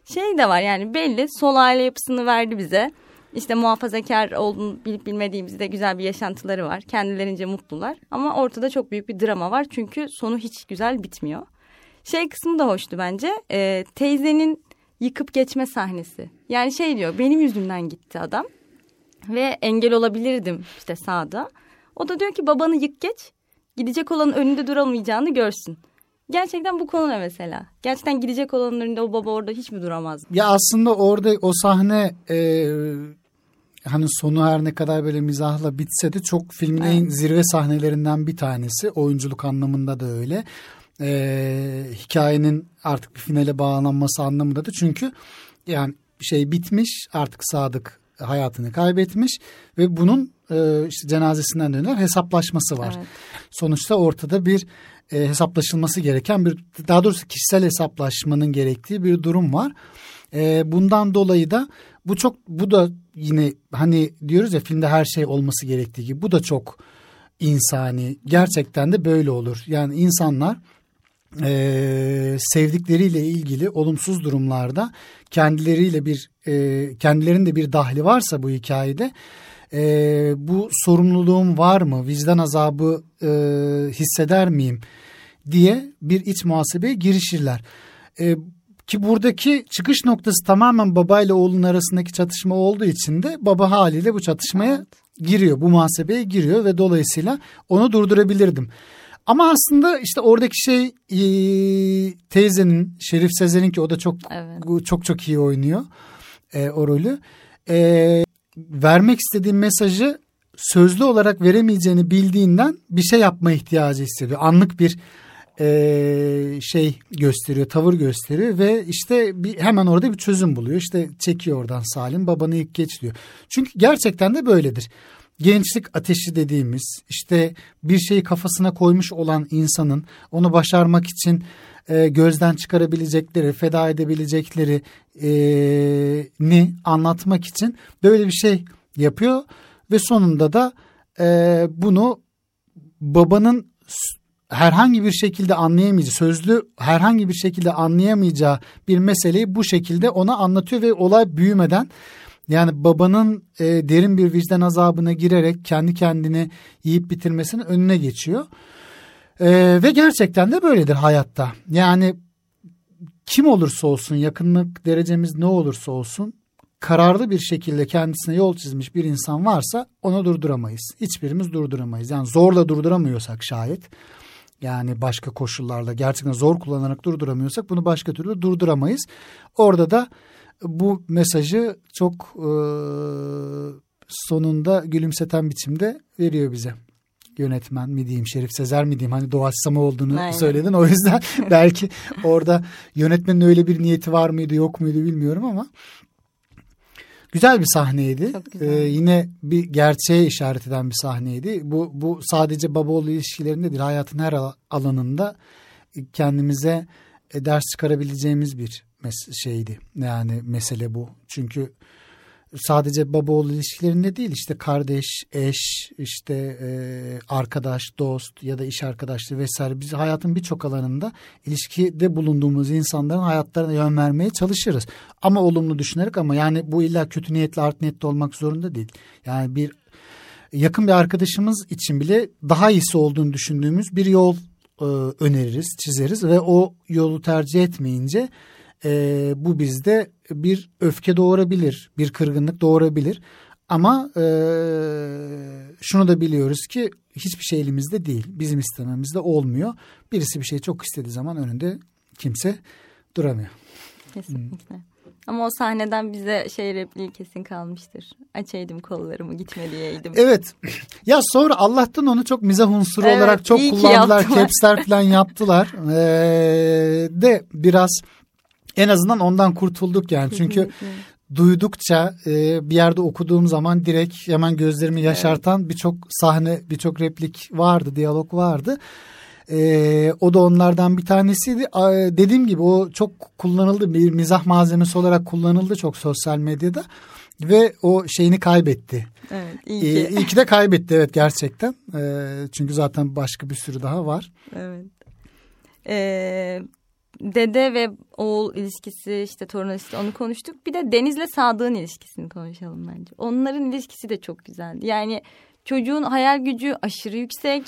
Şey de var yani belli sol aile yapısını verdi bize. İşte muhafazakar olduğunu bilip bilmediğimizde güzel bir yaşantıları var. Kendilerince mutlular. Ama ortada çok büyük bir drama var. Çünkü sonu hiç güzel bitmiyor. Şey kısmı da hoştu bence. E, teyzenin yıkıp geçme sahnesi. Yani şey diyor benim yüzümden gitti adam. Ve engel olabilirdim işte sağda. O da diyor ki babanı yık geç. Gidecek olanın önünde duramayacağını görsün. Gerçekten bu konu ne mesela? Gerçekten gidecek olanın önünde o baba orada hiç mi duramaz? Ya aslında orada o sahne e, hani sonu her ne kadar böyle mizahla bitse de çok filmin evet. en zirve sahnelerinden bir tanesi. Oyunculuk anlamında da öyle. E, hikayenin artık bir finale bağlanması anlamında da çünkü yani şey bitmiş artık Sadık hayatını kaybetmiş ve bunun e, işte cenazesinden döner hesaplaşması var. Evet. Sonuçta ortada bir e, hesaplaşılması gereken bir daha doğrusu kişisel hesaplaşmanın gerektiği bir durum var. E, bundan dolayı da bu çok bu da yine hani diyoruz ya filmde her şey olması gerektiği gibi bu da çok insani. Gerçekten de böyle olur. Yani insanlar e, sevdikleriyle ilgili olumsuz durumlarda kendileriyle bir e, kendilerinde bir dahli varsa bu hikayede e, bu sorumluluğum var mı vicdan azabı e, hisseder miyim diye bir iç muhasebeye girişirler. E, ki buradaki çıkış noktası tamamen baba ile oğlun arasındaki çatışma olduğu için de baba haliyle bu çatışmaya evet. giriyor. Bu muhasebeye giriyor ve dolayısıyla onu durdurabilirdim. Ama aslında işte oradaki şey e, teyzenin Şerif Sezer'in ki o da çok evet. çok çok iyi oynuyor e, o rolü. E, vermek istediğim mesajı sözlü olarak veremeyeceğini bildiğinden bir şey yapma ihtiyacı hissediyor. Anlık bir e, şey gösteriyor, tavır gösteriyor ve işte bir, hemen orada bir çözüm buluyor. İşte çekiyor oradan Salim babanı ilk geç diyor. Çünkü gerçekten de böyledir. Gençlik ateşi dediğimiz işte bir şeyi kafasına koymuş olan insanın onu başarmak için e, gözden çıkarabilecekleri, feda edebilecekleri e, ni anlatmak için böyle bir şey yapıyor ve sonunda da e, bunu babanın herhangi bir şekilde anlayamayacağı, sözlü herhangi bir şekilde anlayamayacağı bir meseleyi bu şekilde ona anlatıyor ve olay büyümeden yani babanın e, derin bir vicdan azabına girerek kendi kendini yiyip bitirmesinin önüne geçiyor. E, ve gerçekten de böyledir hayatta. Yani kim olursa olsun yakınlık derecemiz ne olursa olsun kararlı bir şekilde kendisine yol çizmiş bir insan varsa onu durduramayız. Hiçbirimiz durduramayız. Yani zorla durduramıyorsak şayet yani başka koşullarla gerçekten zor kullanarak durduramıyorsak bunu başka türlü durduramayız. Orada da bu mesajı çok e, sonunda gülümseten biçimde veriyor bize. Yönetmen mi diyeyim, Şerif Sezer mi diyeyim? Hani doğaçlama olduğunu Aynen. söyledin. O yüzden belki orada yönetmenin öyle bir niyeti var mıydı yok muydu bilmiyorum ama Güzel bir sahneydi. Güzel. Ee, yine bir gerçeğe işaret eden bir sahneydi. Bu, bu sadece baba oğlu ilişkilerinde değil hayatın her alanında kendimize e, ders çıkarabileceğimiz bir şeydi. Yani mesele bu. Çünkü sadece baba oğul ilişkilerinde değil işte kardeş, eş, işte e, arkadaş, dost ya da iş arkadaşlığı vesaire biz hayatın birçok alanında ilişkide bulunduğumuz insanların hayatlarına yön vermeye çalışırız. Ama olumlu düşünerek ama yani bu illa kötü niyetli art niyetli olmak zorunda değil. Yani bir yakın bir arkadaşımız için bile daha iyisi olduğunu düşündüğümüz bir yol e, öneririz, çizeriz ve o yolu tercih etmeyince e, bu bizde bir öfke doğurabilir, bir kırgınlık doğurabilir. Ama e, şunu da biliyoruz ki hiçbir şey elimizde değil. Bizim istememizde olmuyor. Birisi bir şey çok istediği zaman önünde kimse duramıyor. Kesinlikle. Hmm. Ama o sahneden bize şey repliği kesin kalmıştır. Açaydım kollarımı gitme diyeydim. Evet. Ya sonra Allah'tan onu çok mizah unsuru evet, olarak çok kullandılar. Capsler falan yaptılar. Ee, de biraz en azından ondan kurtulduk yani. Çünkü duydukça e, bir yerde okuduğum zaman direkt hemen gözlerimi yaşartan birçok sahne, birçok replik vardı, diyalog vardı. E, o da onlardan bir tanesiydi. A, dediğim gibi o çok kullanıldı, bir mizah malzemesi olarak kullanıldı çok sosyal medyada ve o şeyini kaybetti. Evet, iyi ki. E, iyi ki de kaybetti evet gerçekten. E, çünkü zaten başka bir sürü daha var. Evet. Ee, dede ve oğul ilişkisi işte torun ilişkisi onu konuştuk. Bir de Deniz'le Sadık'ın ilişkisini konuşalım bence. Onların ilişkisi de çok güzeldi. Yani çocuğun hayal gücü aşırı yüksek.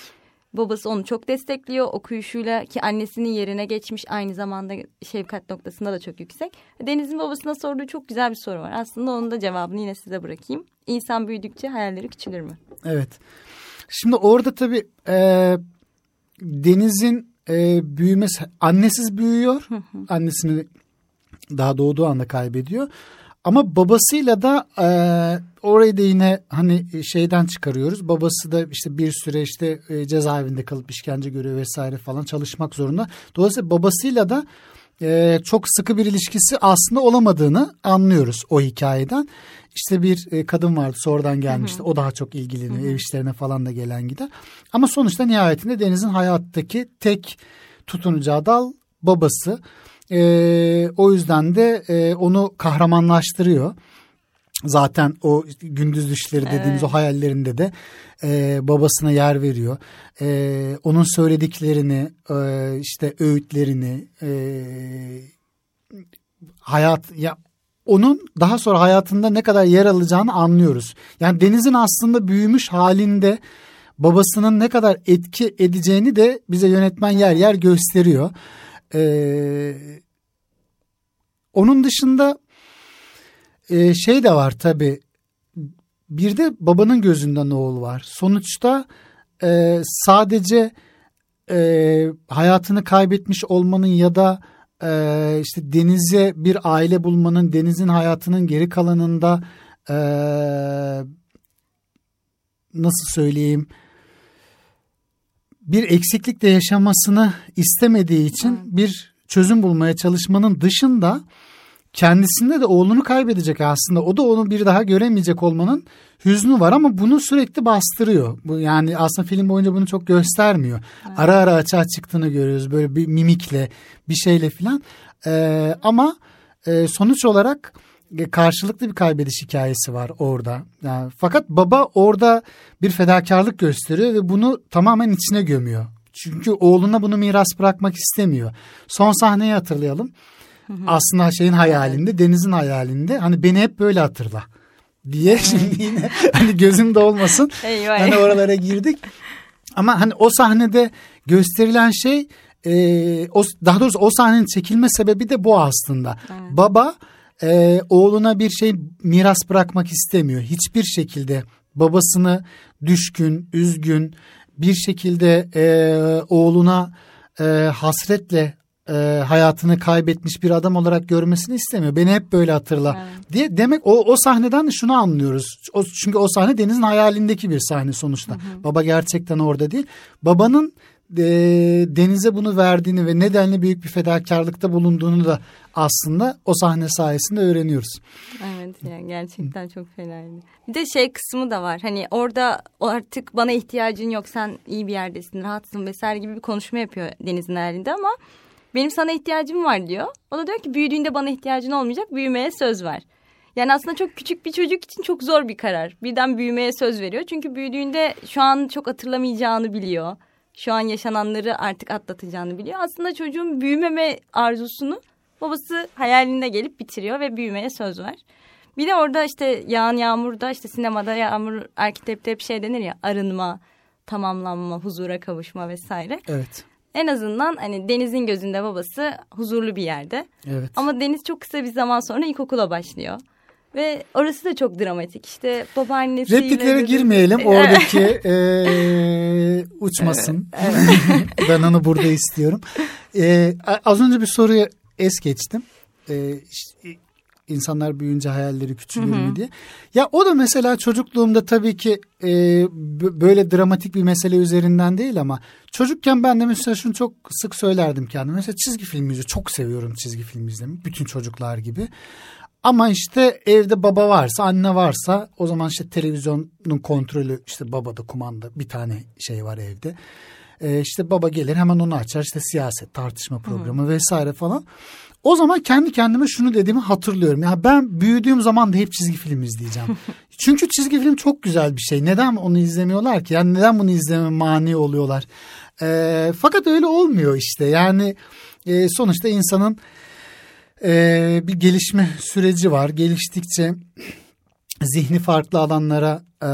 Babası onu çok destekliyor. Okuyuşuyla ki annesinin yerine geçmiş aynı zamanda şefkat noktasında da çok yüksek. Deniz'in babasına sorduğu çok güzel bir soru var. Aslında onun da cevabını yine size bırakayım. İnsan büyüdükçe hayalleri küçülür mü? Evet. Şimdi orada tabii e, Deniz'in e, büyümesi annesiz büyüyor. Annesini daha doğduğu anda kaybediyor. Ama babasıyla da e, orayı da yine hani şeyden çıkarıyoruz. Babası da işte bir süre işte e, cezaevinde kalıp işkence görüyor vesaire falan çalışmak zorunda. Dolayısıyla babasıyla da e, çok sıkı bir ilişkisi aslında olamadığını anlıyoruz o hikayeden. İşte bir e, kadın vardı sonradan gelmişti. Hı hı. O daha çok ilgileniyor. Ev işlerine falan da gelen gider. Ama sonuçta nihayetinde Deniz'in hayattaki tek tutunacağı dal babası. E, o yüzden de e, onu kahramanlaştırıyor. Zaten o gündüz düşleri dediğimiz evet. o hayallerinde de e, babasına yer veriyor. E, onun söylediklerini, e, işte öğütlerini, e, hayat ya onun daha sonra hayatında ne kadar yer alacağını anlıyoruz. Yani Deniz'in aslında büyümüş halinde babasının ne kadar etki edeceğini de bize yönetmen yer yer gösteriyor. Ee, onun dışında e, şey de var tabii. Bir de babanın gözünden oğul var. Sonuçta e, sadece e, hayatını kaybetmiş olmanın ya da e, işte denize bir aile bulmanın, denizin hayatının geri kalanında e, nasıl söyleyeyim bir eksiklik de yaşamasını istemediği için bir çözüm bulmaya çalışmanın dışında kendisinde de oğlunu kaybedecek aslında. O da onu bir daha göremeyecek olmanın hüznü var ama bunu sürekli bastırıyor. Bu yani aslında film boyunca bunu çok göstermiyor. Evet. Ara ara açığa çıktığını görüyoruz böyle bir mimikle, bir şeyle filan. Ee, ama e, sonuç olarak e, karşılıklı bir kaybediş hikayesi var orada. Yani fakat baba orada bir fedakarlık gösteriyor ve bunu tamamen içine gömüyor. Çünkü oğluna bunu miras bırakmak istemiyor. Son sahneyi hatırlayalım. Aslında şeyin hayalinde, Deniz'in hayalinde hani beni hep böyle hatırla diye şimdi yine hani gözümde olmasın. Eyvah. Hani oralara girdik. Ama hani o sahnede gösterilen şey e, o daha doğrusu o sahnenin çekilme sebebi de bu aslında. Evet. Baba e, oğluna bir şey miras bırakmak istemiyor. Hiçbir şekilde babasını düşkün, üzgün bir şekilde e, oğluna e, hasretle e, hayatını kaybetmiş bir adam olarak görmesini istemiyor. Beni hep böyle hatırla evet. diye. Demek o, o sahneden de şunu anlıyoruz. O, çünkü o sahne Deniz'in hayalindeki bir sahne sonuçta. Hı hı. Baba gerçekten orada değil. Babanın e, Deniz'e bunu verdiğini ve nedenli büyük bir fedakarlıkta bulunduğunu da aslında o sahne sayesinde öğreniyoruz. Evet yani gerçekten çok fenaydı. Bir de şey kısmı da var. Hani orada artık bana ihtiyacın yok sen iyi bir yerdesin rahatsın vesaire gibi bir konuşma yapıyor Deniz'in halinde ama benim sana ihtiyacım var diyor. O da diyor ki büyüdüğünde bana ihtiyacın olmayacak büyümeye söz ver. Yani aslında çok küçük bir çocuk için çok zor bir karar. Birden büyümeye söz veriyor. Çünkü büyüdüğünde şu an çok hatırlamayacağını biliyor. Şu an yaşananları artık atlatacağını biliyor. Aslında çocuğun büyümeme arzusunu babası hayalinde gelip bitiriyor ve büyümeye söz ver. Bir de orada işte yağan yağmurda işte sinemada yağmur arkitepte hep şey denir ya arınma, tamamlanma, huzura kavuşma vesaire. Evet. En azından hani Deniz'in gözünde babası huzurlu bir yerde. Evet. Ama Deniz çok kısa bir zaman sonra ilkokula başlıyor. Ve orası da çok dramatik. İşte babaannesiyle... Repliklere girmeyelim. Oradaki e, uçmasın. ben onu burada istiyorum. E, az önce bir soruyu es geçtim. E, işte, insanlar büyüyünce hayalleri küçülür mü diye. Ya o da mesela çocukluğumda tabii ki e, böyle dramatik bir mesele üzerinden değil ama çocukken ben de mesela şunu çok sık söylerdim kendime. Mesela çizgi film izliyorum. Çok seviyorum çizgi film izlemeyi. Bütün çocuklar gibi. Ama işte evde baba varsa anne varsa o zaman işte televizyonun kontrolü işte babada kumanda bir tane şey var evde. Ee, işte baba gelir hemen onu açar işte siyaset tartışma programı vesaire falan. O zaman kendi kendime şunu dediğimi hatırlıyorum. Ya ben büyüdüğüm zaman da hep çizgi film izleyeceğim. Çünkü çizgi film çok güzel bir şey. Neden onu izlemiyorlar ki? Yani neden bunu izleme mani oluyorlar? Ee, fakat öyle olmuyor işte. Yani e, sonuçta insanın e, bir gelişme süreci var. Geliştikçe zihni farklı alanlara e,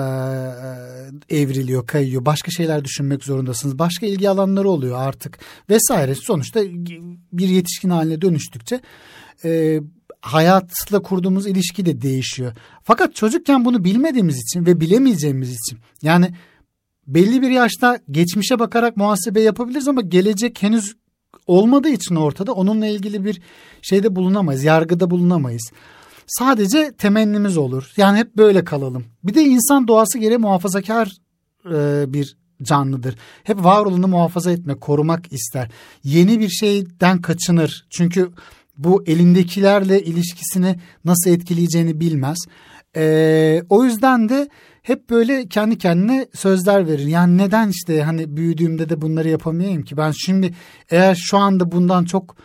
evriliyor, kayıyor. Başka şeyler düşünmek zorundasınız. Başka ilgi alanları oluyor artık vesaire. Sonuçta bir yetişkin haline dönüştükçe e, hayatla kurduğumuz ilişki de değişiyor. Fakat çocukken bunu bilmediğimiz için ve bilemeyeceğimiz için yani belli bir yaşta geçmişe bakarak muhasebe yapabiliriz ama gelecek henüz olmadığı için ortada onunla ilgili bir şeyde bulunamayız, yargıda bulunamayız. Sadece temennimiz olur. Yani hep böyle kalalım. Bir de insan doğası gereği muhafazakar e, bir canlıdır. Hep var muhafaza etme, korumak ister. Yeni bir şeyden kaçınır. Çünkü bu elindekilerle ilişkisini nasıl etkileyeceğini bilmez. E, o yüzden de hep böyle kendi kendine sözler verir. Yani neden işte hani büyüdüğümde de bunları yapamayayım ki? Ben şimdi eğer şu anda bundan çok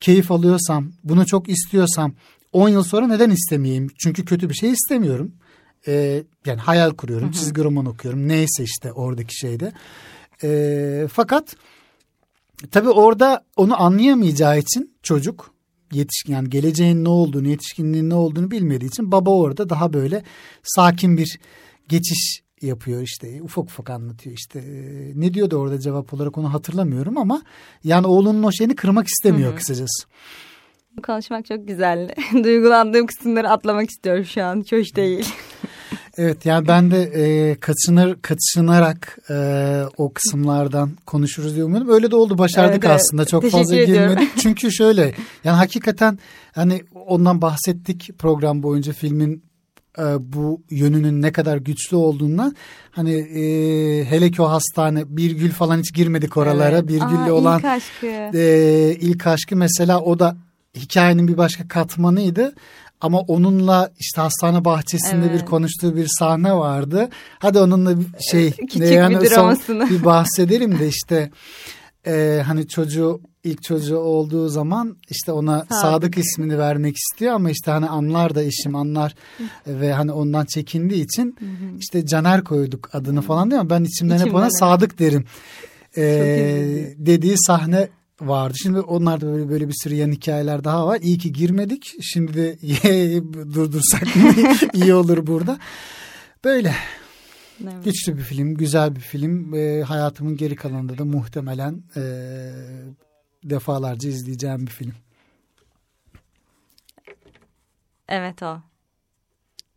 keyif alıyorsam, bunu çok istiyorsam 10 yıl sonra neden istemeyeyim? Çünkü kötü bir şey istemiyorum. Ee, yani hayal kuruyorum, hı hı. çizgi roman okuyorum. Neyse işte oradaki şeyde. Ee, fakat tabii orada onu anlayamayacağı için çocuk yetişkin yani geleceğin ne olduğunu, yetişkinliğin ne olduğunu bilmediği için baba orada daha böyle sakin bir geçiş yapıyor işte ufak ufak anlatıyor işte ne diyordu orada cevap olarak onu hatırlamıyorum ama yani oğlunun o şeyini kırmak istemiyor Hı-hı. kısacası. Konuşmak çok güzel. Duygulandığım kısımları atlamak istiyorum şu an. Hoş değil. Evet yani ben de e, kaçınır kaçınarak e, o kısımlardan konuşuruz diye umuyordum. Öyle de oldu başardık evet, aslında çok Teşekkür fazla ediyorum. girmedik. Çünkü şöyle yani hakikaten hani ondan bahsettik program boyunca filmin e, bu yönünün ne kadar güçlü olduğuna hani e, hele ki o hastane bir gül falan hiç girmedik oralara evet. bir gülle olan ilk aşkı. E, ilk aşkı mesela o da hikayenin bir başka katmanıydı. Ama onunla işte hastane bahçesinde evet. bir konuştuğu bir sahne vardı. Hadi onunla bir şey Küçük yani bir dramasını. bir bahsedelim de işte e, hani çocuğu ilk çocuğu olduğu zaman işte ona Sadık. Sadık ismini vermek istiyor ama işte hani anlar da eşim anlar ve hani ondan çekindiği için işte Caner koyduk adını falan değil mi? Ben içimden hep ona Sadık derim. Ee, dediği sahne vardı. Şimdi onlar da böyle böyle bir sürü yan hikayeler daha var. İyi ki girmedik. Şimdi de durdursak mı iyi olur burada. Böyle. Evet. Güçlü bir film, güzel bir film. E, hayatımın geri kalanında da muhtemelen e, defalarca izleyeceğim bir film. Evet o.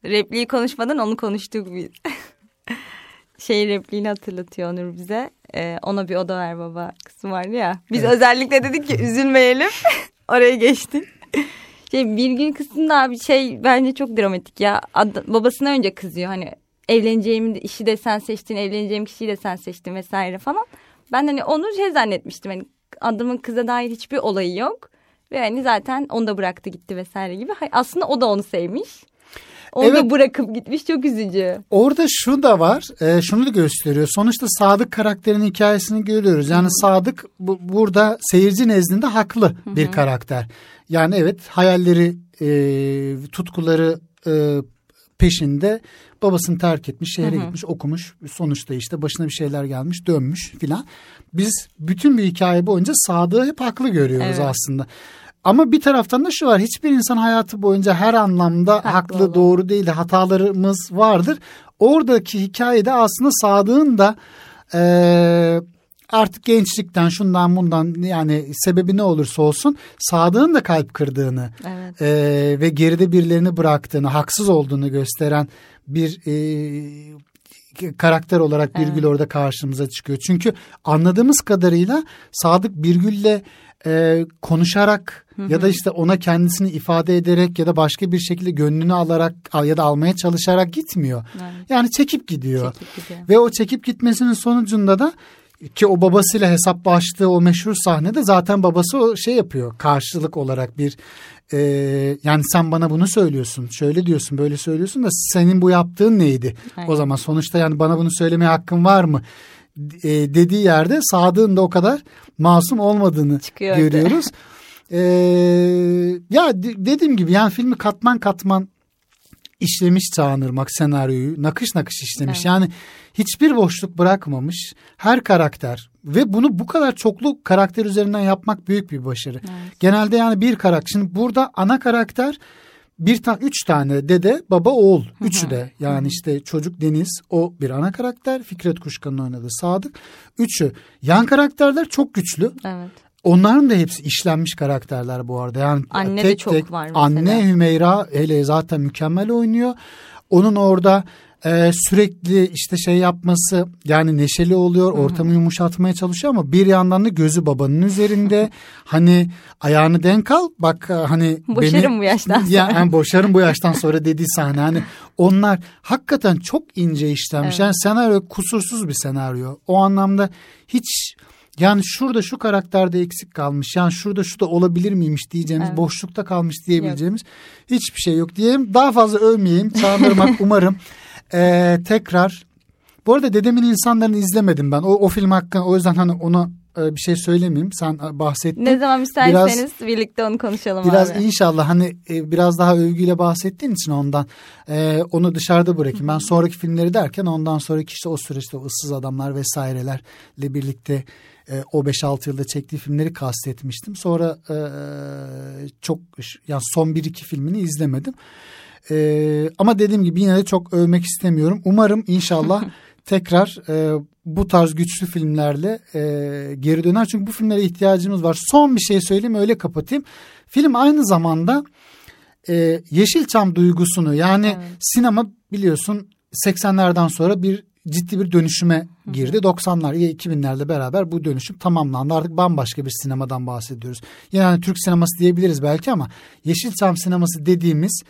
Repliği konuşmadan onu konuştuk biz. şey repliğini hatırlatıyor Onur bize. Ee, ona bir oda ver baba kısmı vardı ya. Biz evet. özellikle dedik ki üzülmeyelim. Oraya geçtik. Şey, bir gün kısmında bir şey bence çok dramatik ya. Ad, babasına önce kızıyor hani evleneceğim işi de sen seçtin, evleneceğim kişiyi de sen seçtin vesaire falan. Ben hani onu şey zannetmiştim. Hani adamın kıza dair hiçbir olayı yok. Ve hani zaten onu da bıraktı gitti vesaire gibi. Aslında o da onu sevmiş. Onu evet. bırakıp gitmiş çok üzücü. Orada şu da var. E, şunu da gösteriyor. Sonuçta Sadık karakterinin hikayesini görüyoruz. Yani Hı-hı. Sadık bu, burada seyirci nezdinde haklı Hı-hı. bir karakter. Yani evet hayalleri, e, tutkuları e, peşinde babasını terk etmiş, şehre Hı-hı. gitmiş, okumuş. Sonuçta işte başına bir şeyler gelmiş, dönmüş filan. Biz bütün bir hikaye boyunca Sadık'ı hep haklı görüyoruz evet. aslında. Ama bir taraftan da şu var. Hiçbir insan hayatı boyunca her anlamda haklı, haklı doğru değil. Hatalarımız vardır. Oradaki hikayede aslında Sadık'ın da e, artık gençlikten şundan bundan yani sebebi ne olursa olsun Sadık'ın da kalp kırdığını evet. e, ve geride birilerini bıraktığını, haksız olduğunu gösteren bir e, karakter olarak Birgül evet. orada karşımıza çıkıyor. Çünkü anladığımız kadarıyla Sadık Birgül'le e, konuşarak hı hı. ya da işte ona kendisini ifade ederek ya da başka bir şekilde gönlünü alarak ya da almaya çalışarak gitmiyor. Evet. Yani çekip gidiyor. çekip gidiyor. Ve o çekip gitmesinin sonucunda da ki o babasıyla hesaplaştığı o meşhur sahnede zaten babası o şey yapıyor karşılık olarak bir e, yani sen bana bunu söylüyorsun, şöyle diyorsun, böyle söylüyorsun da senin bu yaptığın neydi? Aynen. O zaman sonuçta yani bana bunu söylemeye hakkın var mı? E, dediği yerde Sadık'ın da o kadar masum olmadığını Çıkıyor görüyoruz. E, ya de- dediğim gibi yani filmi katman katman işlemiş Çağınırmak senaryoyu nakış nakış işlemiş. Evet. Yani hiçbir boşluk bırakmamış. Her karakter ve bunu bu kadar çoklu karakter üzerinden yapmak büyük bir başarı. Genelde yani bir karakter. Şimdi burada ana karakter bir ta üç tane dede baba oğul üçü de yani işte çocuk Deniz o bir ana karakter Fikret Kuşkan'ın oynadığı Sadık üçü yan karakterler çok güçlü Evet. Onların da hepsi işlenmiş karakterler bu arada. Yani Anne de tek çok tek var mesela. anne Hümeyra hele zaten mükemmel oynuyor. Onun orada e, sürekli işte şey yapması yani neşeli oluyor, ortamı yumuşatmaya çalışıyor ama bir yandan da gözü babanın üzerinde. hani ayağını denk al. Bak e, hani Boşarım beni, bu yaştan sonra. Ya, yani boşarım bu yaştan sonra dediği sahne. Hani onlar hakikaten çok ince işlenmiş. Evet. Yani senaryo kusursuz bir senaryo. O anlamda hiç yani şurada şu karakterde eksik kalmış. Yani şurada şu da olabilir miymiş diyeceğimiz, Evet. boşlukta kalmış diyebileceğimiz hiçbir şey yok diyeyim. Daha fazla övmeyeyim. Çağınırmak umarım eee, tekrar. Bu arada Dedemin insanlarını izlemedim ben. O, o film hakkında o yüzden hani ona e, bir şey söylemeyeyim. Sen e, bahsettin. Ne zaman isterseniz birlikte onu konuşalım Biraz abi. inşallah hani e, biraz daha övgüyle bahsettiğin için ondan e, onu dışarıda bırakayım. Ben sonraki filmleri derken ondan sonraki işte o süreçte o ıssız adamlar vesairelerle birlikte e, o 5-6 yılda çektiği filmleri kastetmiştim. Sonra e, çok yani son 1-2 filmini izlemedim. E, ama dediğim gibi yine de çok övmek istemiyorum. Umarım inşallah tekrar e, bu tarz güçlü filmlerle e, geri döner. Çünkü bu filmlere ihtiyacımız var. Son bir şey söyleyeyim öyle kapatayım. Film aynı zamanda e, Yeşilçam duygusunu yani Evet. sinema biliyorsun 80'lerden sonra bir ciddi bir dönüşüme girdi. 90'lar ya 2000'lerle beraber bu dönüşüm tamamlandı. Artık bambaşka bir sinemadan bahsediyoruz. Yani Türk sineması diyebiliriz belki ama Yeşilçam sineması dediğimiz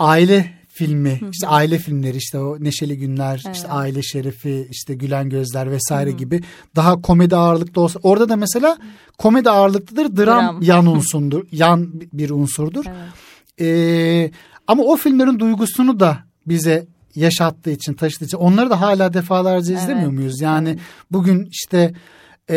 aile filmi, işte aile filmleri işte o Neşeli Günler, işte Evet. Aile Şerefi, işte Gülen Gözler vesaire gibi daha komedi ağırlıklı olsa orada da mesela komedi ağırlıklıdır, dram, Dram. yan unsurdur, yan bir unsurdur. Evet. Ee, ama o filmlerin duygusunu da bize yaşattığı için, taşıdığı için onları da hala defalarca Evet. izlemiyor muyuz? Yani bugün işte e,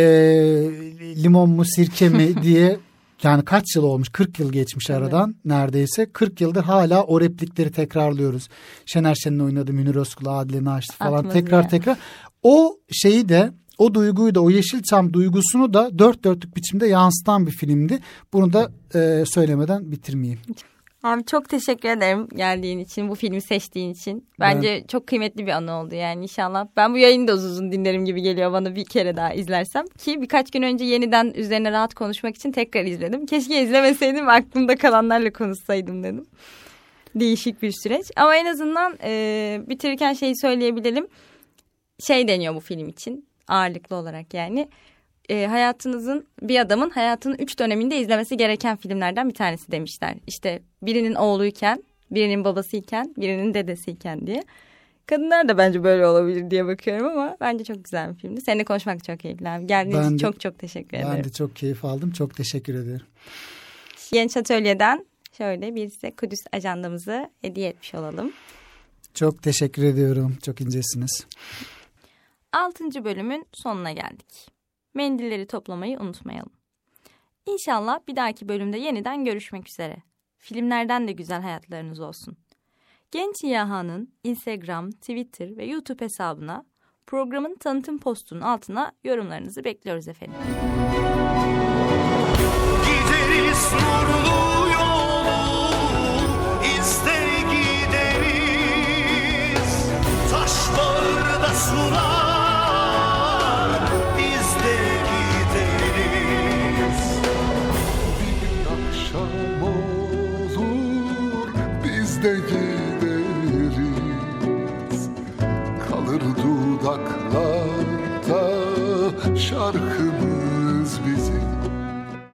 limon mu sirke mi diye yani kaç yıl olmuş? 40 yıl geçmiş aradan neredeyse. 40 yıldır hala o replikleri tekrarlıyoruz. Şener Şen'in oynadığı Münir Özkul, Adile Naşit falan Atmaz tekrar ya. tekrar. O şeyi de o duyguyu da o Yeşilçam duygusunu da dört dörtlük biçimde yansıtan bir filmdi. Bunu da e, söylemeden bitirmeyeyim. Abi çok teşekkür ederim geldiğin için, bu filmi seçtiğin için. Bence çok kıymetli bir anı oldu yani inşallah. Ben bu yayını da uzun uzun dinlerim gibi geliyor bana bir kere daha izlersem. Ki birkaç gün önce yeniden üzerine rahat konuşmak için tekrar izledim. Keşke izlemeseydim aklımda kalanlarla konuşsaydım dedim. Değişik bir süreç. Ama en azından e, bitirirken şeyi söyleyebilelim. Şey deniyor bu film için ağırlıklı olarak yani. E, hayatınızın bir adamın hayatının üç döneminde izlemesi gereken filmlerden bir tanesi demişler. İşte birinin oğluyken, birinin babasıyken, birinin dedesiyken diye. Kadınlar da bence böyle olabilir diye bakıyorum ama bence çok güzel bir filmdi. Seninle konuşmak çok keyifli abi. Geldiğin Ben için çok çok teşekkür ederim. Ben de çok keyif aldım. Çok teşekkür ederim. Genç Atölye'den şöyle bir size Kudüs ajandamızı hediye etmiş olalım. Çok teşekkür ediyorum. Çok incesiniz. Altıncı bölümün sonuna geldik. Mendilleri toplamayı unutmayalım. İnşallah bir dahaki bölümde yeniden görüşmek üzere. Filmlerden de güzel hayatlarınız olsun. Genç Yaha'nın Instagram, Twitter ve YouTube hesabına programın tanıtım postunun altına yorumlarınızı bekliyoruz efendim. Gideriz nurlu yolu izle gideriz Taş bağırda sular